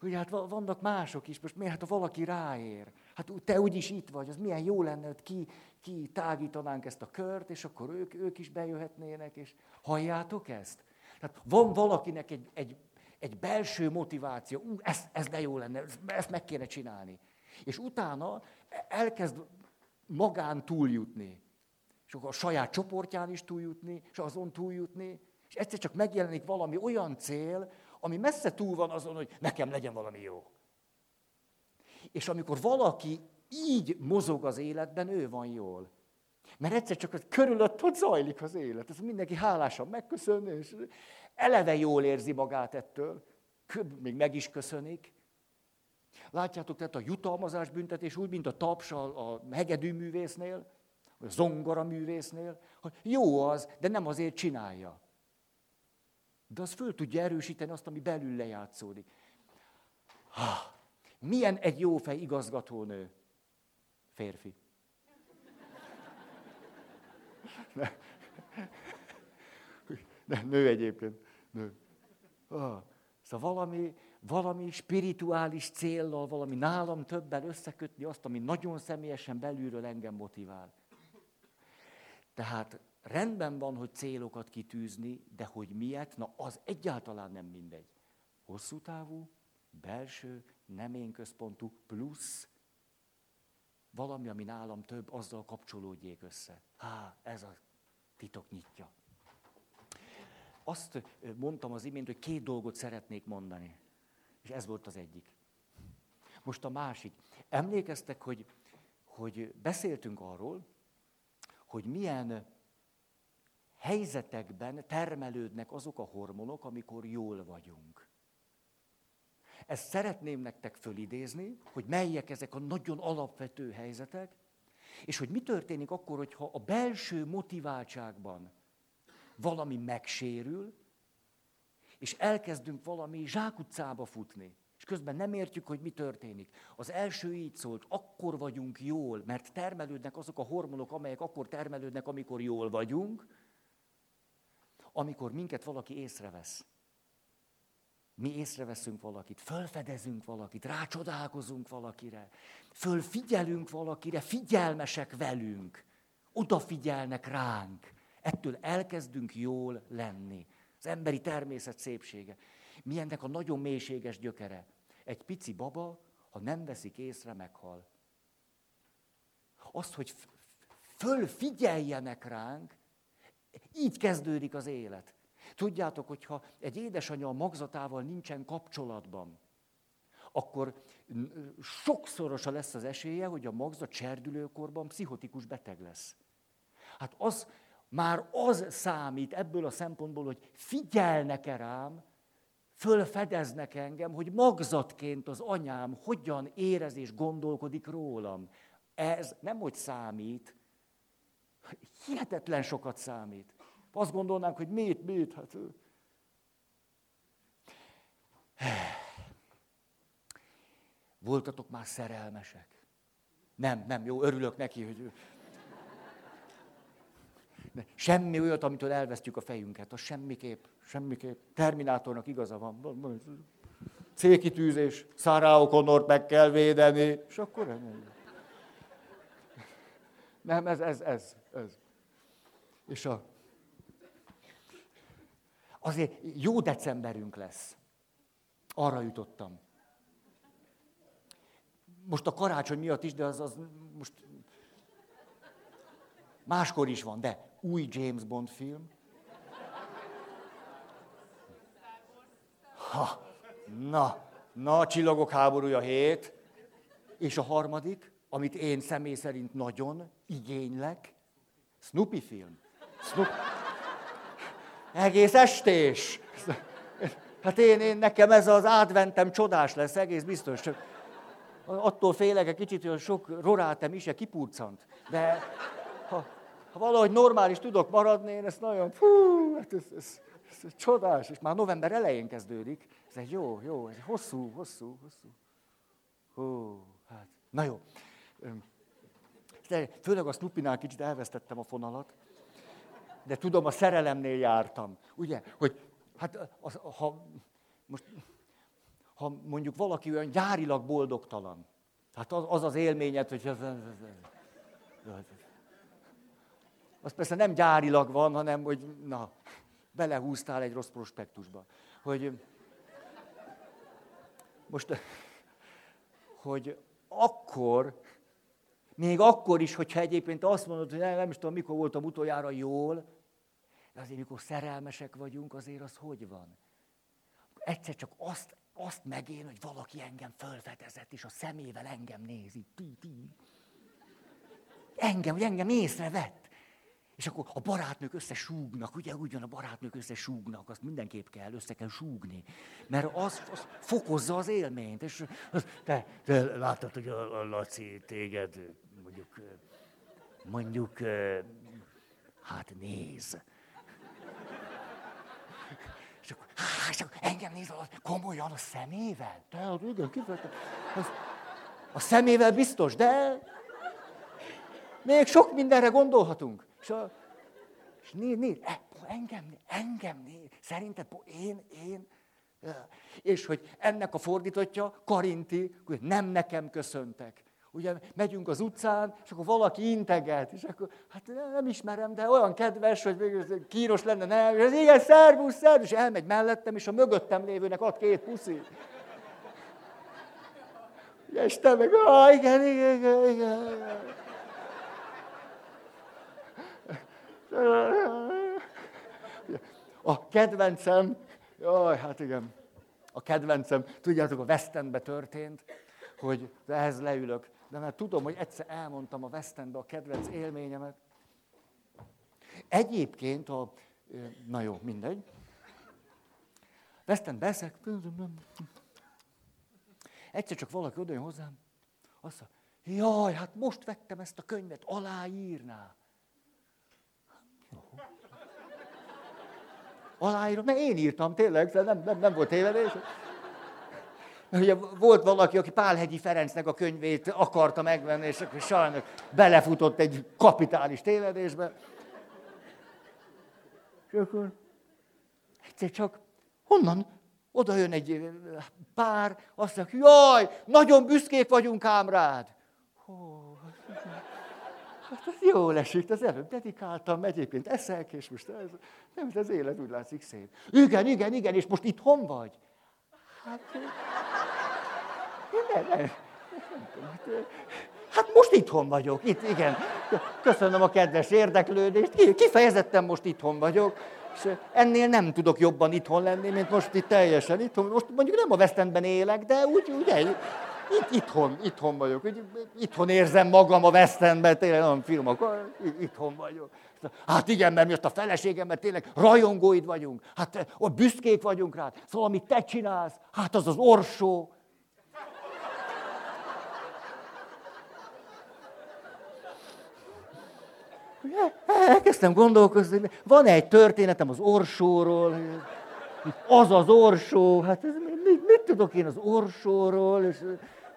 Hogy hát vannak mások is, most miért, hát ha valaki ráér, hát te úgyis itt vagy, az milyen jó lenne, hogy ki, ki tágítanánk ezt a kört, és akkor ők, ők is bejöhetnének, és halljátok ezt? Tehát van valakinek egy, egy, Egy belső motiváció. Ú, ez, ez de jó lenne, ezt meg kéne csinálni. És utána elkezd magán túljutni. És akkor a saját csoportján is túljutni, és azon túljutni. És egyszer csak megjelenik valami olyan cél, ami messze túl van azon, hogy nekem legyen valami jó. És amikor valaki így mozog az életben, ő van jól. Mert egyszer csak az körülött ott zajlik az élet. Ez mindenki hálásan megköszönni, és eleve jól érzi magát ettől. Még meg is köszönik. Látjátok, tehát a jutalmazás büntetés úgy, mint a taps a, hegedű művésznél, vagy a zongora művésznél, hogy jó az, de nem azért csinálja. De az föl tudja erősíteni azt, ami belül lejátszódik. Ha, milyen egy jó fej igazgatónő? Férfi. Ne. Ne, nő egyébként. Nő. Ah, szóval valami, valami spirituális céllal, valami nálam többen összekötni azt, ami nagyon személyesen belülről engem motivál. Tehát rendben van, hogy célokat kitűzni, de hogy miért, na az egyáltalán nem mindegy. Hosszú távú, belső, nem én központú, plusz valami, ami nálam több, azzal kapcsolódjék össze. Há, ez a titok nyitja. Azt mondtam az imént, hogy két dolgot szeretnék mondani. És ez volt az egyik. Most a másik. Emlékeztek, hogy, hogy beszéltünk arról, hogy milyen helyzetekben termelődnek azok a hormonok, amikor jól vagyunk. Ezt szeretném nektek fölidézni, hogy melyek ezek a nagyon alapvető helyzetek, és hogy mi történik akkor, hogyha a belső motiváltságban valami megsérül, és elkezdünk valami zsákutcába futni, és közben nem értjük, hogy mi történik. Az első így szólt, akkor vagyunk jól, mert termelődnek azok a hormonok, amelyek akkor termelődnek, amikor jól vagyunk, amikor minket valaki észrevesz. Mi észreveszünk valakit, fölfedezünk valakit, rácsodálkozunk valakire, fölfigyelünk valakire, figyelmesek velünk, odafigyelnek ránk. Ettől elkezdünk jól lenni. Az emberi természet szépsége. Mi ennek a nagyon mélységes gyökere? Egy pici baba, ha nem veszik észre, meghal. Azt, hogy fölfigyeljenek ránk, így kezdődik az élet. Tudjátok, hogyha egy édesanyja a magzatával nincsen kapcsolatban, akkor sokszorosa lesz az esélye, hogy a magzat cserdülőkorban pszichotikus beteg lesz. Hát az, már az számít ebből a szempontból, hogy figyelnek-e rám, fölfedeznek engem, hogy magzatként az anyám hogyan érez és gondolkodik rólam. Ez nem hogy számít, hihetetlen sokat számít. Azt gondolnánk, hogy mit, mit, hát... Voltatok már szerelmesek? Nem, nem, jó, örülök neki, hogy... Semmi olyat, amitől elvesztjük a fejünket, az semmiképp, semmiképp. Terminátornak igaza van. Célkitűzés, Sarah Connort meg kell védeni, és akkor nem. Nem, ez, ez, ez, ez. És a, azért jó decemberünk lesz. Arra jutottam. Most a karácsony miatt is, de az, az most máskor is van, de új James Bond film. Ha, na, na, a csillagok háborúja hét. És a harmadik, amit én személy szerint nagyon igénylek, Snoopy film. Snoopy. Egész estés. Hát én, én, nekem ez az adventem csodás lesz, egész biztos. Csak attól félek egy kicsit, hogy sok rorátem is kipurcant. De ha, ha valahogy normális tudok maradni, én ezt nagyon, fú, hát ez, ez, ez, ez csodás, és már november elején kezdődik. Ez egy jó, jó, ez hosszú, hosszú, hosszú. Hú, hát, na jó. Főleg a Snoopinál kicsit elvesztettem a fonalat de tudom, a szerelemnél jártam. Ugye, hogy hát az, ha, most, ha mondjuk valaki olyan gyárilag boldogtalan, hát az az, az élményed, hogy az, az, az, az, az persze nem gyárilag van, hanem hogy na, belehúztál egy rossz prospektusba. Hogy most, hogy akkor, még akkor is, hogyha egyébként azt mondod, hogy nem, nem is tudom, mikor voltam utoljára jól, de azért, mikor szerelmesek vagyunk, azért az hogy van? Egyszer csak azt, azt megén, hogy valaki engem fölfedezett, és a szemével engem nézi. Engem, hogy engem észrevett. És akkor a barátnők összesúgnak, ugye úgy van, a barátnők összesúgnak, azt mindenképp kell, össze kell súgni. Mert az, az fokozza az élményt. És az, te, te láttad, hogy a, a Laci téged mondjuk, mondjuk, hát néz. És akkor, há, és akkor engem néz komolyan a szemével? Te, hát igen, kifejtem. A szemével biztos, de még sok mindenre gondolhatunk. És, a, és nézd, nézd, e, engem, engem nézd, szerinted én, én. És hogy ennek a fordítottja, Karinti, hogy nem nekem köszöntek. Ugye megyünk az utcán, és akkor valaki integet, és akkor, hát nem ismerem, de olyan kedves, hogy kíros lenne, nem, és az igen, szervusz, szervusz, és elmegy mellettem, és a mögöttem lévőnek ad két puszi. És te meg, ah, igen, igen, igen, igen. A kedvencem, jaj, hát igen, a kedvencem, tudjátok, a West Endbe történt, hogy ehhez leülök, de mert tudom, hogy egyszer elmondtam a West Endbe a kedvenc élményemet. Egyébként a, na jó, mindegy. West End beszek, egyszer csak valaki odajön hozzám, azt mondja, jaj, hát most vettem ezt a könyvet, aláírná. Aláírom, mert én írtam tényleg, nem, nem, nem volt tévedés. Ugye volt valaki, aki Pálhegyi Ferencnek a könyvét akarta megvenni, és akkor sajnos belefutott egy kapitális tévedésbe. És akkor egyszer csak honnan oda jön egy pár, azt mondja, jaj, nagyon büszkék vagyunk ám rád. Hó, Hát ez jó esik, az előbb dedikáltam, egyébként eszek, és most ez, nem, ez élet úgy látszik szép. Igen, igen, igen, és most itthon vagy? Hát, nem, nem, nem, Hát most itthon vagyok, itt, igen. Köszönöm a kedves érdeklődést, kifejezetten most itthon vagyok, és ennél nem tudok jobban itthon lenni, mint most itt teljesen itthon. Most mondjuk nem a West Endben élek, de úgy, ugye, itt, itthon, itthon vagyok. Itthon érzem magam a West Endben, tényleg nagyon filmok, itthon vagyok. Hát igen, mert mi azt a feleségemmel tényleg rajongóid vagyunk. Hát eh, ott büszkék vagyunk rád. Szóval, amit te csinálsz, hát az az orsó. Elkezdtem gondolkozni, van egy történetem az orsóról, az az orsó, hát ez, mit, mit tudok én az orsóról, és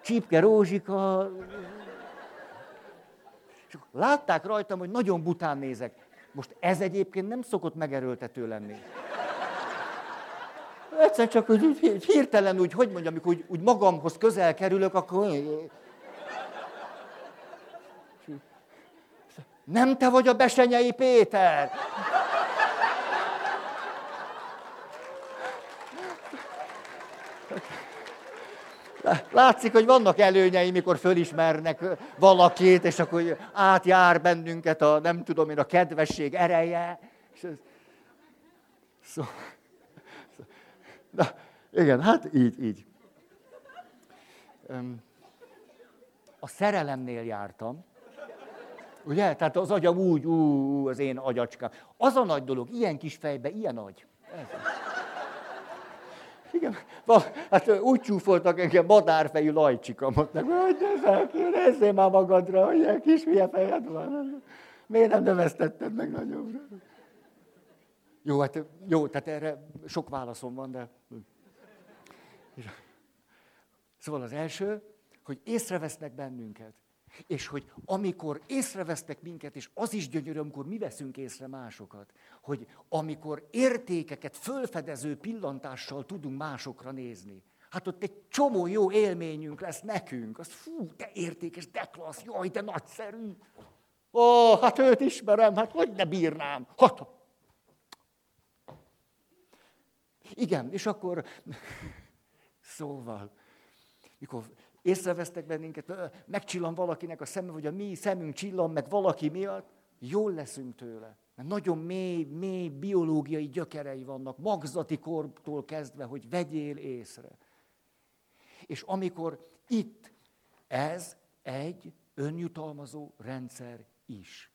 Csípke Rózsika. És látták rajtam, hogy nagyon bután nézek. Most ez egyébként nem szokott megerőltető lenni. Egyszer csak úgy, hirtelen úgy, hogy mondjam, amikor úgy, úgy magamhoz közel kerülök, akkor... Nem te vagy a Besenyei Péter! Látszik, hogy vannak előnyei, mikor fölismernek valakit, és akkor átjár bennünket a, nem tudom én, a kedvesség ereje. És ez... Szó... Na, igen, hát így, így. A szerelemnél jártam, ugye? Tehát az agyam úgy, ú, az én agyacskám. Az a nagy dolog, ilyen kis fejbe, ilyen agy. Ez. Igen, hát úgy csúfoltak engem madárfejű lajcsikamat. Hogy nézzél már magadra, hogy ilyen kis hülye fejed van. Miért nem növesztetted meg nagyobbra? Jó, hát jó, tehát erre sok válaszom van, de... Szóval az első, hogy észrevesznek bennünket. És hogy amikor észrevesznek minket, és az is gyönyörű, amikor mi veszünk észre másokat, hogy amikor értékeket fölfedező pillantással tudunk másokra nézni, hát ott egy csomó jó élményünk lesz nekünk. Az fú, de értékes, de klassz, jaj, de nagyszerű. Ó, hát őt ismerem, hát hogy ne bírnám. Hát. Igen, és akkor, szóval, mikor észrevesztek bennünket, megcsillan valakinek a szeme, vagy a mi szemünk csillan meg valaki miatt, jól leszünk tőle. Mert nagyon mély, mély biológiai gyökerei vannak, magzati kortól kezdve, hogy vegyél észre. És amikor itt ez egy önjutalmazó rendszer is.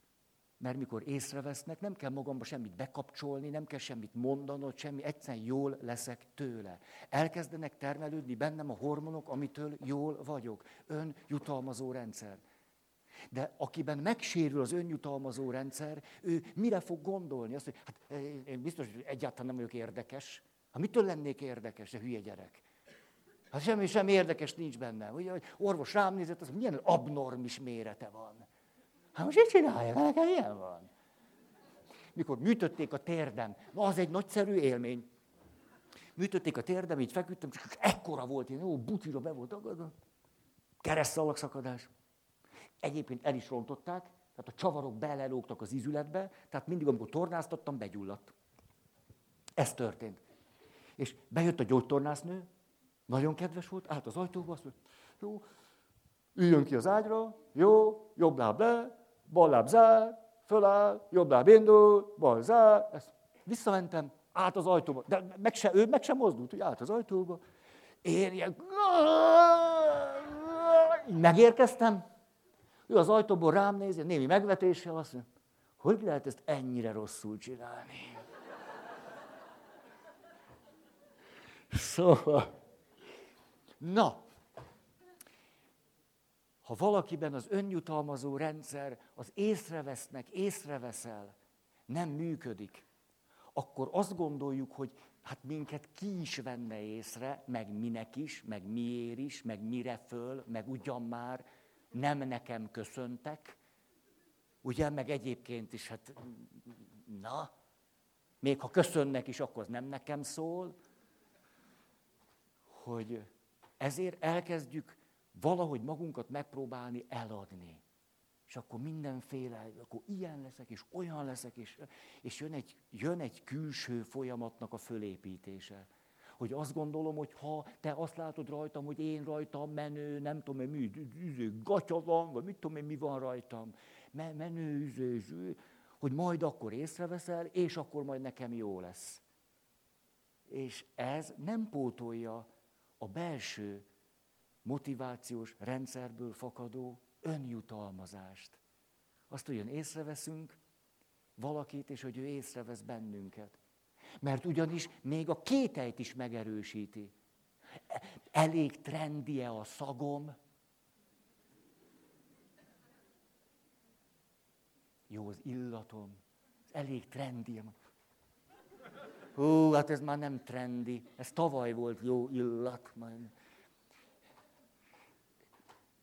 Mert mikor észrevesznek, nem kell magamba semmit bekapcsolni, nem kell semmit mondanod, semmi, egyszerűen jól leszek tőle. Elkezdenek termelődni bennem a hormonok, amitől jól vagyok. Önjutalmazó rendszer. De akiben megsérül az önjutalmazó rendszer, ő mire fog gondolni? Azt, hogy hát én biztos, hogy egyáltalán nem vagyok érdekes. Hát mitől lennék érdekes, de hülye gyerek? Hát semmi, semmi érdekes nincs benne. Ugye, orvos rám nézett, az milyen abnormis mérete van. Hát most mit csinálja? Nekem ilyen van. Mikor műtötték a térdem, na az egy nagyszerű élmény. Műtötték a térdem, így feküdtem, csak ekkora volt, én jó, butyira be volt agadva. Keresztszalagszakadás. Egyébként el is rontották, tehát a csavarok belelógtak az izületbe, tehát mindig, amikor tornáztattam, begyulladt. Ez történt. És bejött a gyógytornásznő, nagyon kedves volt, állt az ajtóba, azt mondta, jó, üljön ki az ágyra, jó, jobb láb le, bal láb zár, föláll, jobb láb indul, bal zár, ezt visszamentem, át az ajtóba, de meg se, ő meg sem mozdult, hogy állt az ajtóba, én ilyen, megérkeztem, ő az ajtóból rám nézi, némi megvetéssel azt mondja, hogy lehet ezt ennyire rosszul csinálni? Szóval, na, ha valakiben az önjutalmazó rendszer, az észrevesznek, észreveszel, nem működik, akkor azt gondoljuk, hogy hát minket ki is venne észre, meg minek is, meg miért is, meg mire föl, meg ugyan már, nem nekem köszöntek, ugye, meg egyébként is, hát na, még ha köszönnek is, akkor az nem nekem szól, hogy ezért elkezdjük valahogy magunkat megpróbálni eladni. És akkor mindenféle, akkor ilyen leszek, és olyan leszek, és, és jön, egy, jön egy külső folyamatnak a fölépítése. Hogy azt gondolom, hogy ha te azt látod rajtam, hogy én rajtam menő, nem tudom én mi, üző, gatya van, vagy mit tudom én, mi van rajtam, menő, üző, hogy majd akkor észreveszel, és akkor majd nekem jó lesz. És ez nem pótolja a belső motivációs rendszerből fakadó önjutalmazást. Azt olyan észreveszünk valakit, és hogy ő észrevesz bennünket. Mert ugyanis még a kételyt is megerősíti. Elég trendie a szagom. Jó az illatom. Elég trendi. Hú, hát ez már nem trendi. Ez tavaly volt jó illat. Majd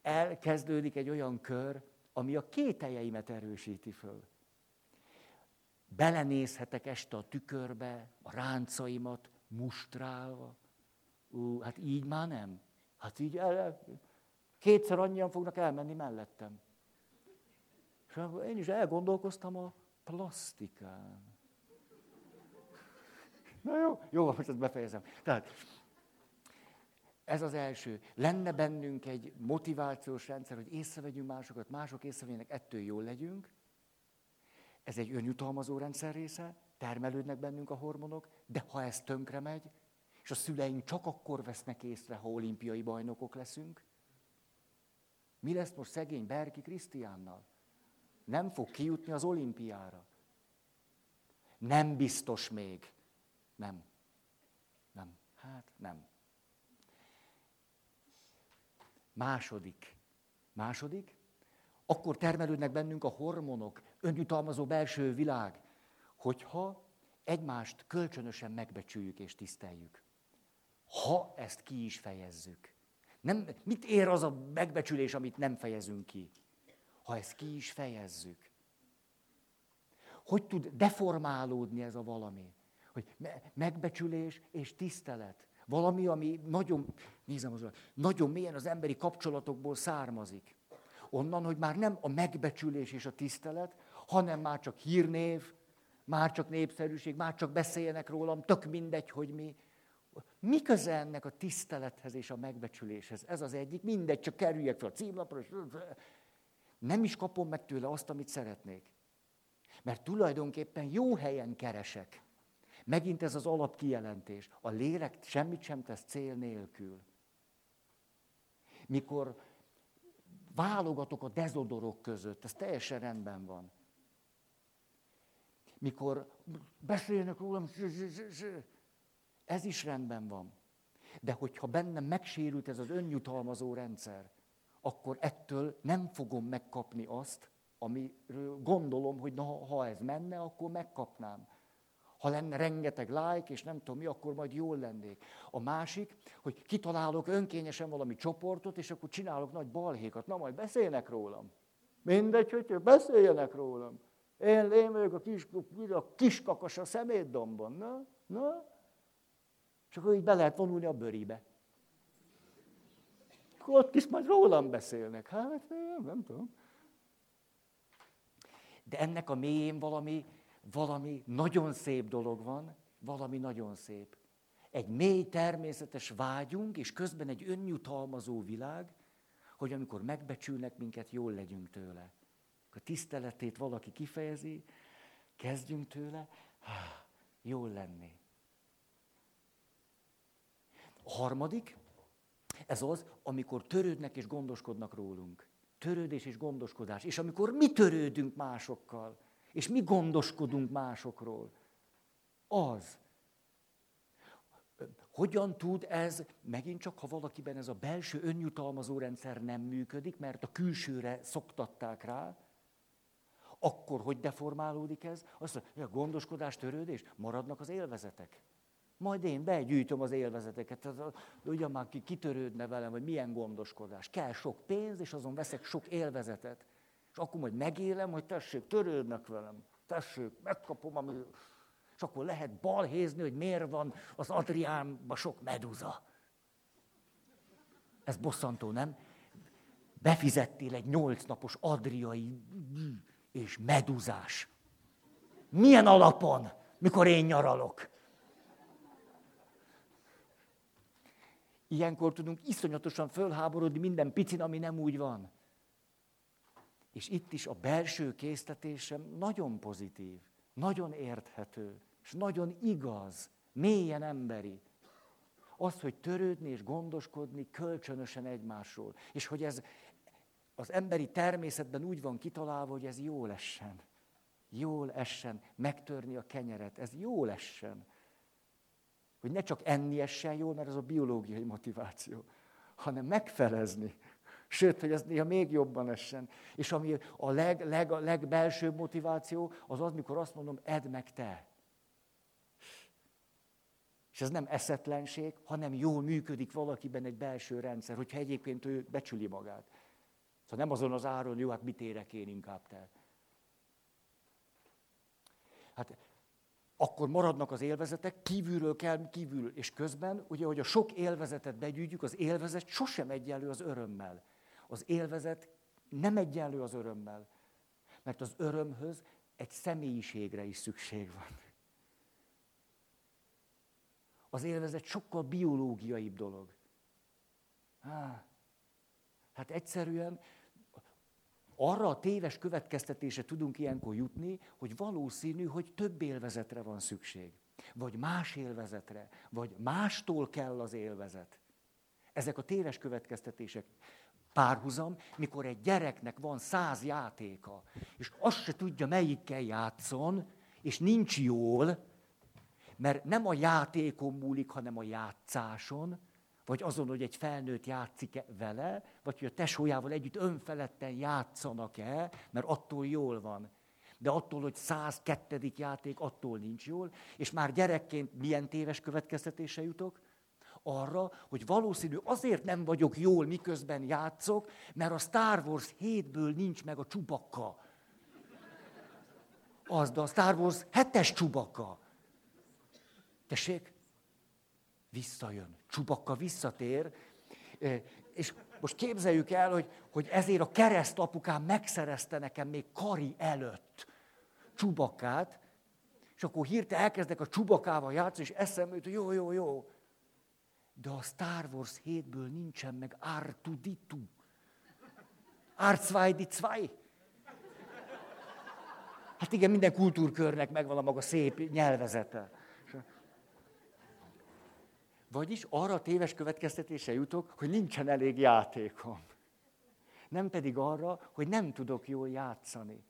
elkezdődik egy olyan kör, ami a kételjeimet erősíti föl. Belenézhetek este a tükörbe, a ráncaimat mustrálva. Ú, hát így már nem. Hát így el, kétszer annyian fognak elmenni mellettem. És én is elgondolkoztam a plastikán. Na jó, jó, most ezt befejezem. Tehát ez az első. Lenne bennünk egy motivációs rendszer, hogy észrevegyünk másokat, mások észrevegyenek, ettől jól legyünk. Ez egy önjutalmazó rendszer része, termelődnek bennünk a hormonok, de ha ez tönkre megy, és a szüleink csak akkor vesznek észre, ha olimpiai bajnokok leszünk, mi lesz most szegény Berki Krisztiánnal? Nem fog kijutni az olimpiára. Nem biztos még. Nem. Nem. Hát nem. Második. Második. Akkor termelődnek bennünk a hormonok, önjutalmazó belső világ, hogyha egymást kölcsönösen megbecsüljük és tiszteljük. Ha ezt ki is fejezzük. Nem, mit ér az a megbecsülés, amit nem fejezünk ki? Ha ezt ki is fejezzük. Hogy tud deformálódni ez a valami? Hogy megbecsülés és tisztelet. Valami, ami nagyon, nézem az, nagyon mélyen az emberi kapcsolatokból származik. Onnan, hogy már nem a megbecsülés és a tisztelet, hanem már csak hírnév, már csak népszerűség, már csak beszéljenek rólam, tök mindegy, hogy mi. Mi köze ennek a tisztelethez és a megbecsüléshez? Ez az egyik, mindegy, csak kerüljek fel a címlapra, és nem is kapom meg tőle azt, amit szeretnék. Mert tulajdonképpen jó helyen keresek. Megint ez az alapkijelentés. A lélek semmit sem tesz cél nélkül. Mikor válogatok a dezodorok között, ez teljesen rendben van. Mikor beszélnek rólam, ez is rendben van. De hogyha bennem megsérült ez az önjutalmazó rendszer, akkor ettől nem fogom megkapni azt, amiről gondolom, hogy na, ha ez menne, akkor megkapnám. Ha lenne rengeteg like, és nem tudom mi, akkor majd jól lennék. A másik, hogy kitalálok önkényesen valami csoportot, és akkor csinálok nagy balhékat. Na, majd beszélnek rólam. Mindegy, hogy beszéljenek rólam. Én, vagyok a kis, a kis kakas a szemétdombon. Na, na. És akkor így be lehet vonulni a bőribe. Akkor ott is majd rólam beszélnek. Hát, nem, nem tudom. De ennek a mélyén valami, valami nagyon szép dolog van, valami nagyon szép. Egy mély természetes vágyunk, és közben egy önjutalmazó világ, hogy amikor megbecsülnek minket, jól legyünk tőle. A tiszteletét valaki kifejezi, kezdjünk tőle, jól lenni. A harmadik, ez az, amikor törődnek és gondoskodnak rólunk. Törődés és gondoskodás. És amikor mi törődünk másokkal, és mi gondoskodunk másokról. Az. Hogyan tud ez, megint csak, ha valakiben ez a belső önjutalmazó rendszer nem működik, mert a külsőre szoktatták rá, akkor hogy deformálódik ez? Azt mondja, a gondoskodás, törődés, maradnak az élvezetek. Majd én begyűjtöm az élvezeteket. Ugye már ki kitörődne velem, hogy milyen gondoskodás. Kell sok pénz, és azon veszek sok élvezetet. És akkor majd megélem, hogy tessék, törődnek velem. Tessék, megkapom, ami... És akkor lehet balhézni, hogy miért van az Adriánban sok meduza. Ez bosszantó, nem? Befizettél egy nyolc napos adriai és meduzás. Milyen alapon, mikor én nyaralok? Ilyenkor tudunk iszonyatosan fölháborodni minden picin, ami nem úgy van. És itt is a belső késztetésem nagyon pozitív, nagyon érthető, és nagyon igaz, mélyen emberi. Az, hogy törődni és gondoskodni kölcsönösen egymásról. És hogy ez az emberi természetben úgy van kitalálva, hogy ez jól essen. Jól essen, megtörni a kenyeret, ez jól essen. Hogy ne csak enni essen jól, mert ez a biológiai motiváció, hanem megfelezni. Sőt, hogy ez néha még jobban essen. És ami a leg, leg, legbelsőbb motiváció, az az, mikor azt mondom, edd meg te. És ez nem eszetlenség, hanem jól működik valakiben egy belső rendszer, hogyha egyébként ő becsüli magát. Szóval nem azon az áron, jó, hát mit érek én inkább te. Hát akkor maradnak az élvezetek, kívülről kell, kívül, és közben, ugye, hogy a sok élvezetet begyűjtjük, az élvezet sosem egyenlő az örömmel. Az élvezet nem egyenlő az örömmel, mert az örömhöz egy személyiségre is szükség van. Az élvezet sokkal biológiaibb dolog. Hát egyszerűen arra a téves következtetése tudunk ilyenkor jutni, hogy valószínű, hogy több élvezetre van szükség. Vagy más élvezetre, vagy mástól kell az élvezet. Ezek a téves következtetések. Párhuzam, mikor egy gyereknek van száz játéka, és azt se tudja, melyikkel játszon, és nincs jól, mert nem a játékon múlik, hanem a játszáson, vagy azon, hogy egy felnőtt játszik-e vele, vagy hogy a tesójával együtt önfeledten játszanak-e, mert attól jól van. De attól, hogy 102. játék, attól nincs jól, és már gyerekként milyen téves következtetése jutok? Arra, hogy valószínű azért nem vagyok jól, miközben játszok, mert a Star Wars 7-ből nincs meg a csubakka. Az, de a Star Wars 7-es csubakka. Tessék? visszajön. Csubakka visszatér, és most képzeljük el, hogy, hogy ezért a kereszt apukám megszerezte nekem még Kari előtt csubakát, és akkor hirtelen elkezdek a csubakával játszani, és eszembe jut, hogy jó, jó, jó. De a Star Wars 7-ből nincsen meg R2D2. R2D2. Hát igen, minden kultúrkörnek megvan a maga szép nyelvezete. Vagyis arra a téves következtetése jutok, hogy nincsen elég játékom. Nem pedig arra, hogy nem tudok jól játszani.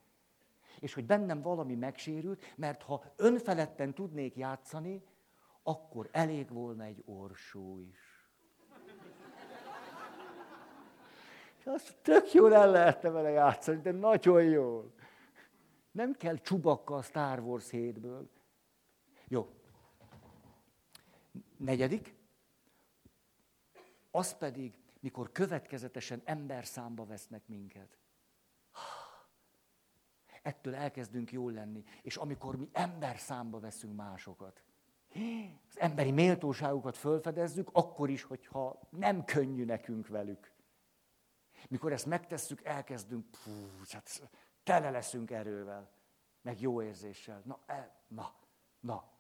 És hogy bennem valami megsérült, mert ha önfeledten tudnék játszani, akkor elég volna egy orsó is. És azt tök jól el lehetne vele játszani, de nagyon jól. Nem kell csubakka a Star Wars 7-ből. Jó. Negyedik. Az pedig, mikor következetesen ember számba vesznek minket. Ettől elkezdünk jól lenni. És amikor mi ember számba veszünk másokat, az emberi méltóságukat fölfedezzük, akkor is, hogyha nem könnyű nekünk velük. Mikor ezt megtesszük, elkezdünk, pú, hát tele leszünk erővel, meg jó érzéssel. Na, e, na, na.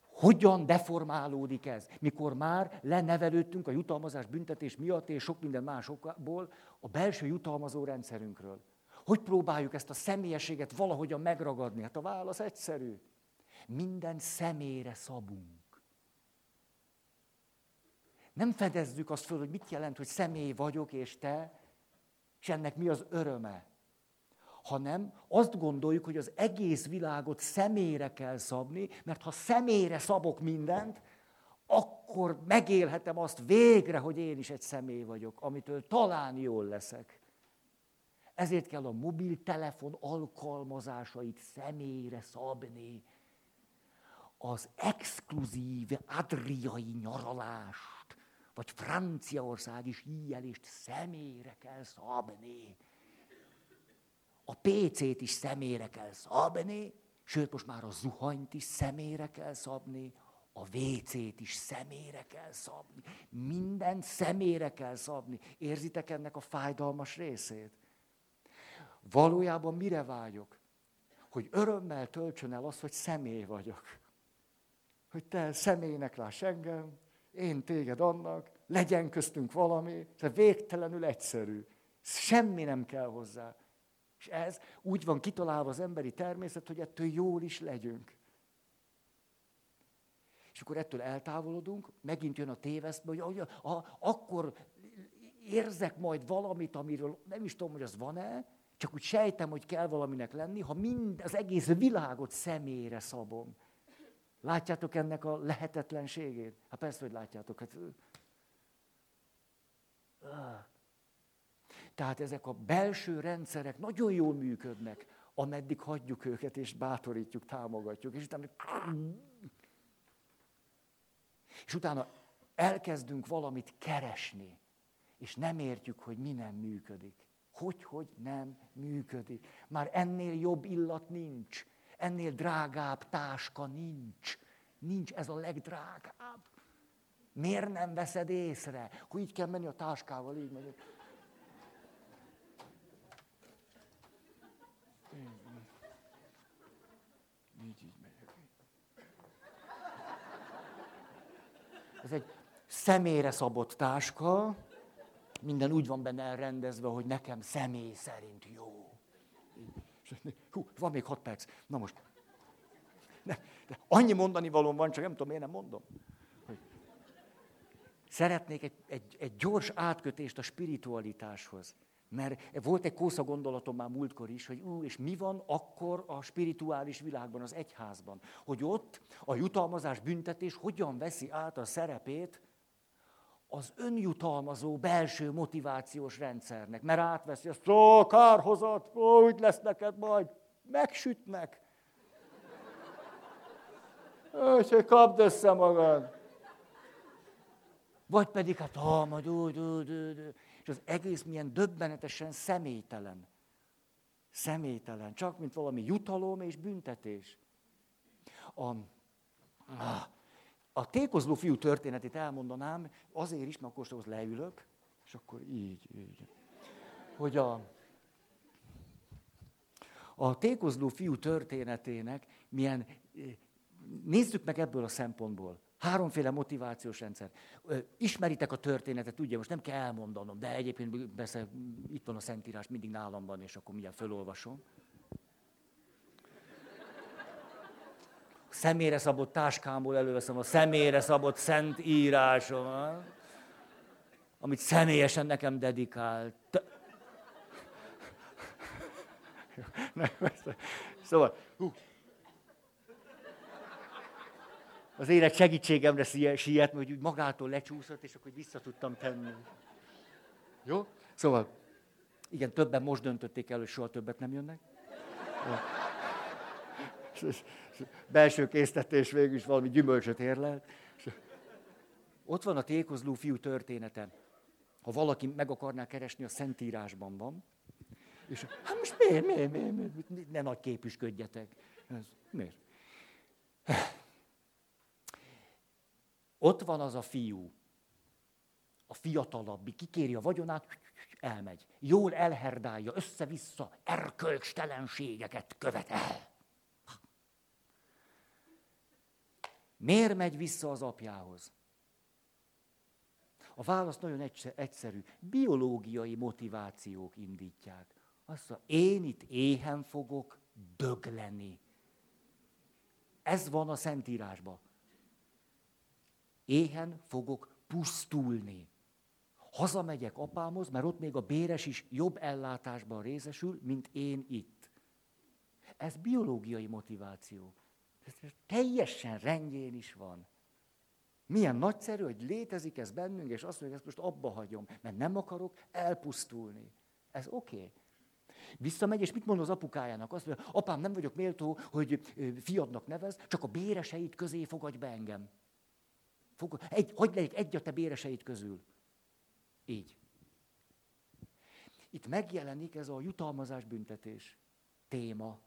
Hogyan deformálódik ez? Mikor már lenevelődtünk a jutalmazás büntetés miatt és sok minden másokból a belső jutalmazó rendszerünkről. Hogy próbáljuk ezt a személyességet valahogyan megragadni? Hát a válasz egyszerű. Minden személyre szabunk. Nem fedezzük azt föl, hogy mit jelent, hogy személy vagyok és te, és ennek mi az öröme. Hanem azt gondoljuk, hogy az egész világot személyre kell szabni, mert ha személyre szabok mindent, akkor megélhetem azt végre, hogy én is egy személy vagyok, amitől talán jól leszek. Ezért kell a mobiltelefon alkalmazásait személyre szabni. Az exkluzív adriai nyaralást, vagy franciaországi síjelést személyre kell szabni. A PC-t is személyre kell szabni, sőt, most már a zuhanyt is személyre kell szabni, a WC-t is személyre kell szabni. Minden személyre kell szabni. Érzitek ennek a fájdalmas részét? Valójában mire vágyok? Hogy örömmel töltsön el az, hogy személy vagyok. Hogy te személynek láss engem, én téged annak, legyen köztünk valami, ez végtelenül egyszerű. Semmi nem kell hozzá. És ez úgy van kitalálva az emberi természet, hogy ettől jól is legyünk. És akkor ettől eltávolodunk, megint jön a tévesztbe, hogy a, a, akkor érzek majd valamit, amiről nem is tudom, hogy az van-e, csak úgy sejtem, hogy kell valaminek lenni, ha mind az egész világot személyre szabom. Látjátok ennek a lehetetlenségét? Hát persze, hogy látjátok. Hát... Tehát ezek a belső rendszerek nagyon jól működnek, ameddig hagyjuk őket, és bátorítjuk, támogatjuk. És utána, és utána elkezdünk valamit keresni, és nem értjük, hogy mi nem működik. Hogy, hogy nem működik. Már ennél jobb illat nincs. Ennél drágább táska nincs. Nincs ez a legdrágább. Miért nem veszed észre? Hogy így kell menni a táskával, így megyek. Így, így megyek. Ez egy személyre szabott táska, minden úgy van benne elrendezve, hogy nekem személy szerint jó. Hú, van még hat perc. Na most. Ne, de annyi mondani valóm van, csak nem tudom, miért nem mondom. Szeretnék egy, egy, egy gyors átkötést a spiritualitáshoz. Mert volt egy kósza gondolatom már múltkor is, hogy ú, és mi van akkor a spirituális világban, az egyházban. Hogy ott a jutalmazás, büntetés hogyan veszi át a szerepét az önjutalmazó belső motivációs rendszernek, mert átveszi azt, ó, kárhozat, ó, úgy lesz neked majd, megsütnek. Úgyhogy kapd össze magad. Vagy pedig, hát, ha, majd úgy, úgy, úgy, és az egész milyen döbbenetesen személytelen. Személytelen, csak mint valami jutalom és büntetés. A, ah, a tékozló fiú történetét elmondanám, azért is, mert akkor leülök, és akkor így, így. Hogy a, a tékozló fiú történetének milyen nézzük meg ebből a szempontból. Háromféle motivációs rendszer. Ismeritek a történetet, ugye, most nem kell elmondanom, de egyébként persze itt van a Szentírás, mindig nálam van, és akkor mindjárt felolvasom. Személyre szabott táskámból előveszem a személyre szabott szent írásomat, amit személyesen nekem dedikált. Szóval, hú, az élet segítségemre siet, hogy úgy magától lecsúszott, és akkor vissza tudtam tenni. Jó? Szóval, igen, többen most döntötték el, hogy soha többet nem jönnek. Belső késztetés végül is valami gyümölcsöt érlelt. Ott van a tékozló fiú története. Ha valaki meg akarná keresni, a Szentírásban van. És hát most miért, miért, miért, miért? ne nagy képüsködjetek. Ez, miért? Ott van az a fiú, a fiatalabbi, kikéri a vagyonát, elmegy. Jól elherdálja, össze-vissza, erkölcstelenségeket követel. Miért megy vissza az apjához? A válasz nagyon egyszerű. Biológiai motivációk indítják. Azt mondja, én itt éhen fogok dögleni. Ez van a Szentírásban éhen fogok pusztulni. Hazamegyek apámhoz, mert ott még a béres is jobb ellátásban részesül, mint én itt. Ez biológiai motiváció. Ez teljesen rendjén is van. Milyen nagyszerű, hogy létezik ez bennünk, és azt hogy ezt most abba hagyom, mert nem akarok elpusztulni. Ez oké. Okay. Visszamegy, és mit mond az apukájának? Azt mondja, apám, nem vagyok méltó, hogy fiadnak nevez, csak a béreseit közé fogadj be engem. Fog, egy, hogy legyek egy a te béreseid közül. Így. Itt megjelenik ez a jutalmazás büntetés téma.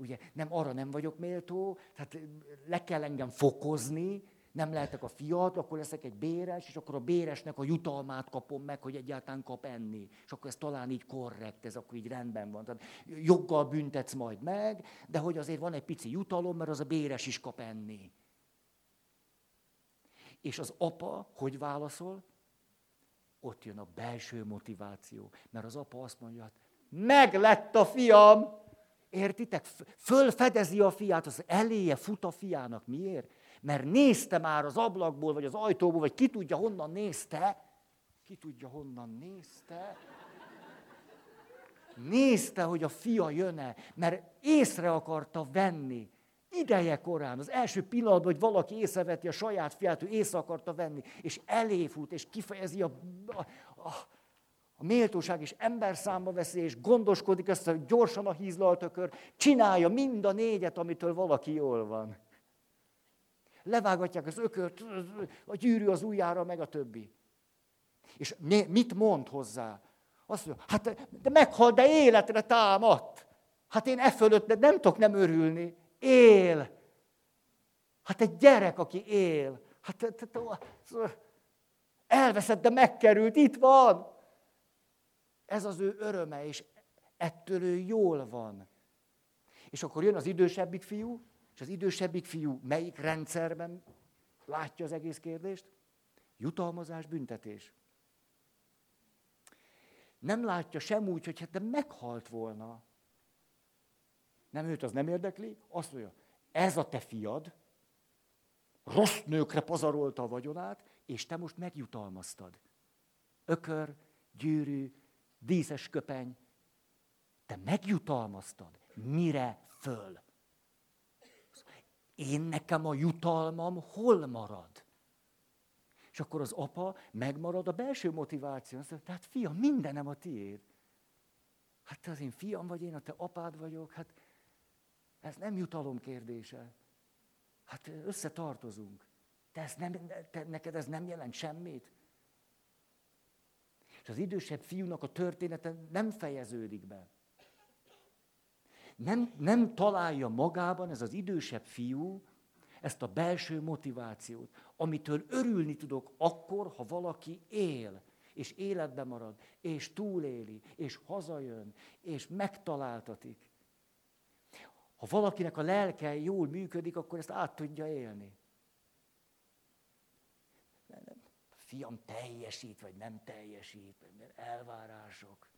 Ugye nem arra nem vagyok méltó, tehát le kell engem fokozni, nem lehetek a fiat, akkor leszek egy béres, és akkor a béresnek a jutalmát kapom meg, hogy egyáltalán kap enni. És akkor ez talán így korrekt, ez akkor így rendben van. Tehát joggal büntetsz majd meg, de hogy azért van egy pici jutalom, mert az a béres is kap enni. És az apa hogy válaszol? Ott jön a belső motiváció. Mert az apa azt mondja, hát meg lett a fiam! Értitek? Fölfedezi a fiát, az eléje fut a fiának. Miért? Mert nézte már az ablakból, vagy az ajtóból, vagy ki tudja honnan nézte. Ki tudja honnan nézte. Nézte, hogy a fia jön-e, mert észre akarta venni. Ideje korán, az első pillanatban, hogy valaki észreveti a saját fiát, ő észre akarta venni, és eléfut, és kifejezi a, a, a, a méltóság, és ember számba veszi, és gondoskodik ezt, hogy gyorsan a hízlalt ökör, csinálja mind a négyet, amitől valaki jól van. Levágatják az ökört, a gyűrű az ujjára, meg a többi. És mit mond hozzá? Azt mondja, hát de meghal, de életre támadt. Hát én e fölött nem tudok nem örülni. Él. Hát egy gyerek, aki él. Hát elveszett, de megkerült, itt van. Ez az ő öröme, és ettől ő jól van. És akkor jön az idősebbik fiú, és az idősebbik fiú melyik rendszerben látja az egész kérdést? Jutalmazás, büntetés. Nem látja sem úgy, hogy hát de meghalt volna. Nem őt az nem érdekli, azt mondja, ez a te fiad, rossz nőkre pazarolta a vagyonát, és te most megjutalmaztad. Ökör, gyűrű, díszes köpeny, te megjutalmaztad. Mire föl? Én nekem a jutalmam hol marad? És akkor az apa megmarad a belső motiváció. Azt mondja, tehát fiam, mindenem a tiéd. Hát te az én fiam vagy, én a te apád vagyok, hát ez nem jutalom kérdése. Hát összetartozunk. Te ezt nem, te, neked ez nem jelent semmit. Az idősebb fiúnak a története nem fejeződik be. Nem, nem találja magában ez az idősebb fiú ezt a belső motivációt, amitől örülni tudok akkor, ha valaki él, és életbe marad, és túléli, és hazajön, és megtaláltatik. Ha valakinek a lelke jól működik, akkor ezt át tudja élni. Fiam teljesít, vagy nem teljesít, vagy elvárások.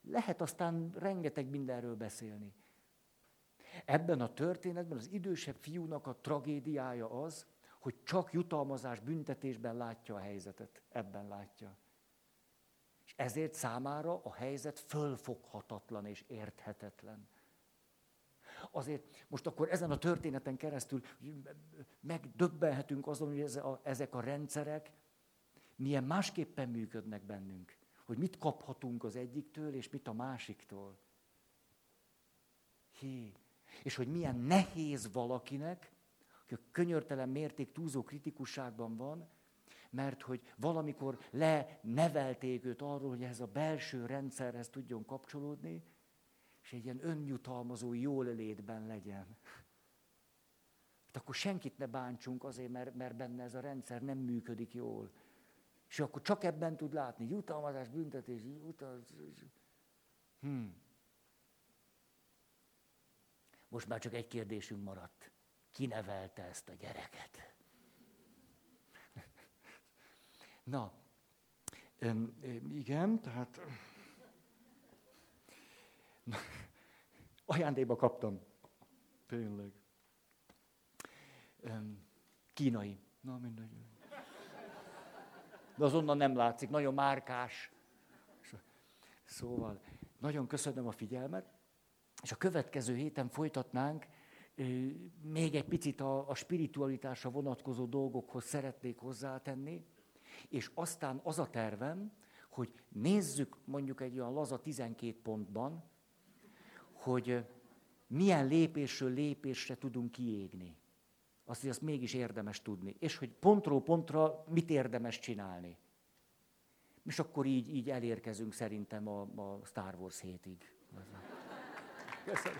Lehet aztán rengeteg mindenről beszélni. Ebben a történetben az idősebb fiúnak a tragédiája az, hogy csak jutalmazás büntetésben látja a helyzetet. Ebben látja. És ezért számára a helyzet fölfoghatatlan és érthetetlen. Azért most akkor ezen a történeten keresztül megdöbbenhetünk azon, hogy ezek a rendszerek milyen másképpen működnek bennünk. Hogy mit kaphatunk az egyiktől, és mit a másiktól. Hé. És hogy milyen nehéz valakinek, aki a könyörtelen mérték túlzó kritikusságban van, mert hogy valamikor lenevelték őt arról, hogy ez a belső rendszerhez tudjon kapcsolódni, és egy ilyen önjutalmazó jól létben legyen. Hát akkor senkit ne bántsunk azért, mert, mert benne ez a rendszer nem működik jól. És akkor csak ebben tud látni, jutalmazás, büntetés, jutalmazás. Hmm. Most már csak egy kérdésünk maradt. Ki nevelte ezt a gyereket? Na, öm, igen, tehát ajándékba kaptam. Tényleg. Öm, kínai. Na, mindegy. De azonnal nem látszik, nagyon márkás. Szóval, nagyon köszönöm a figyelmet, és a következő héten folytatnánk, még egy picit a, a spiritualitásra vonatkozó dolgokhoz szeretnék hozzátenni, és aztán az a tervem, hogy nézzük mondjuk egy olyan laza 12 pontban, hogy milyen lépésről lépésre tudunk kiégni. Azt, hogy azt mégis érdemes tudni. És hogy pontról pontra mit érdemes csinálni. És akkor így, így elérkezünk szerintem a, a Star Wars hétig. Köszönöm.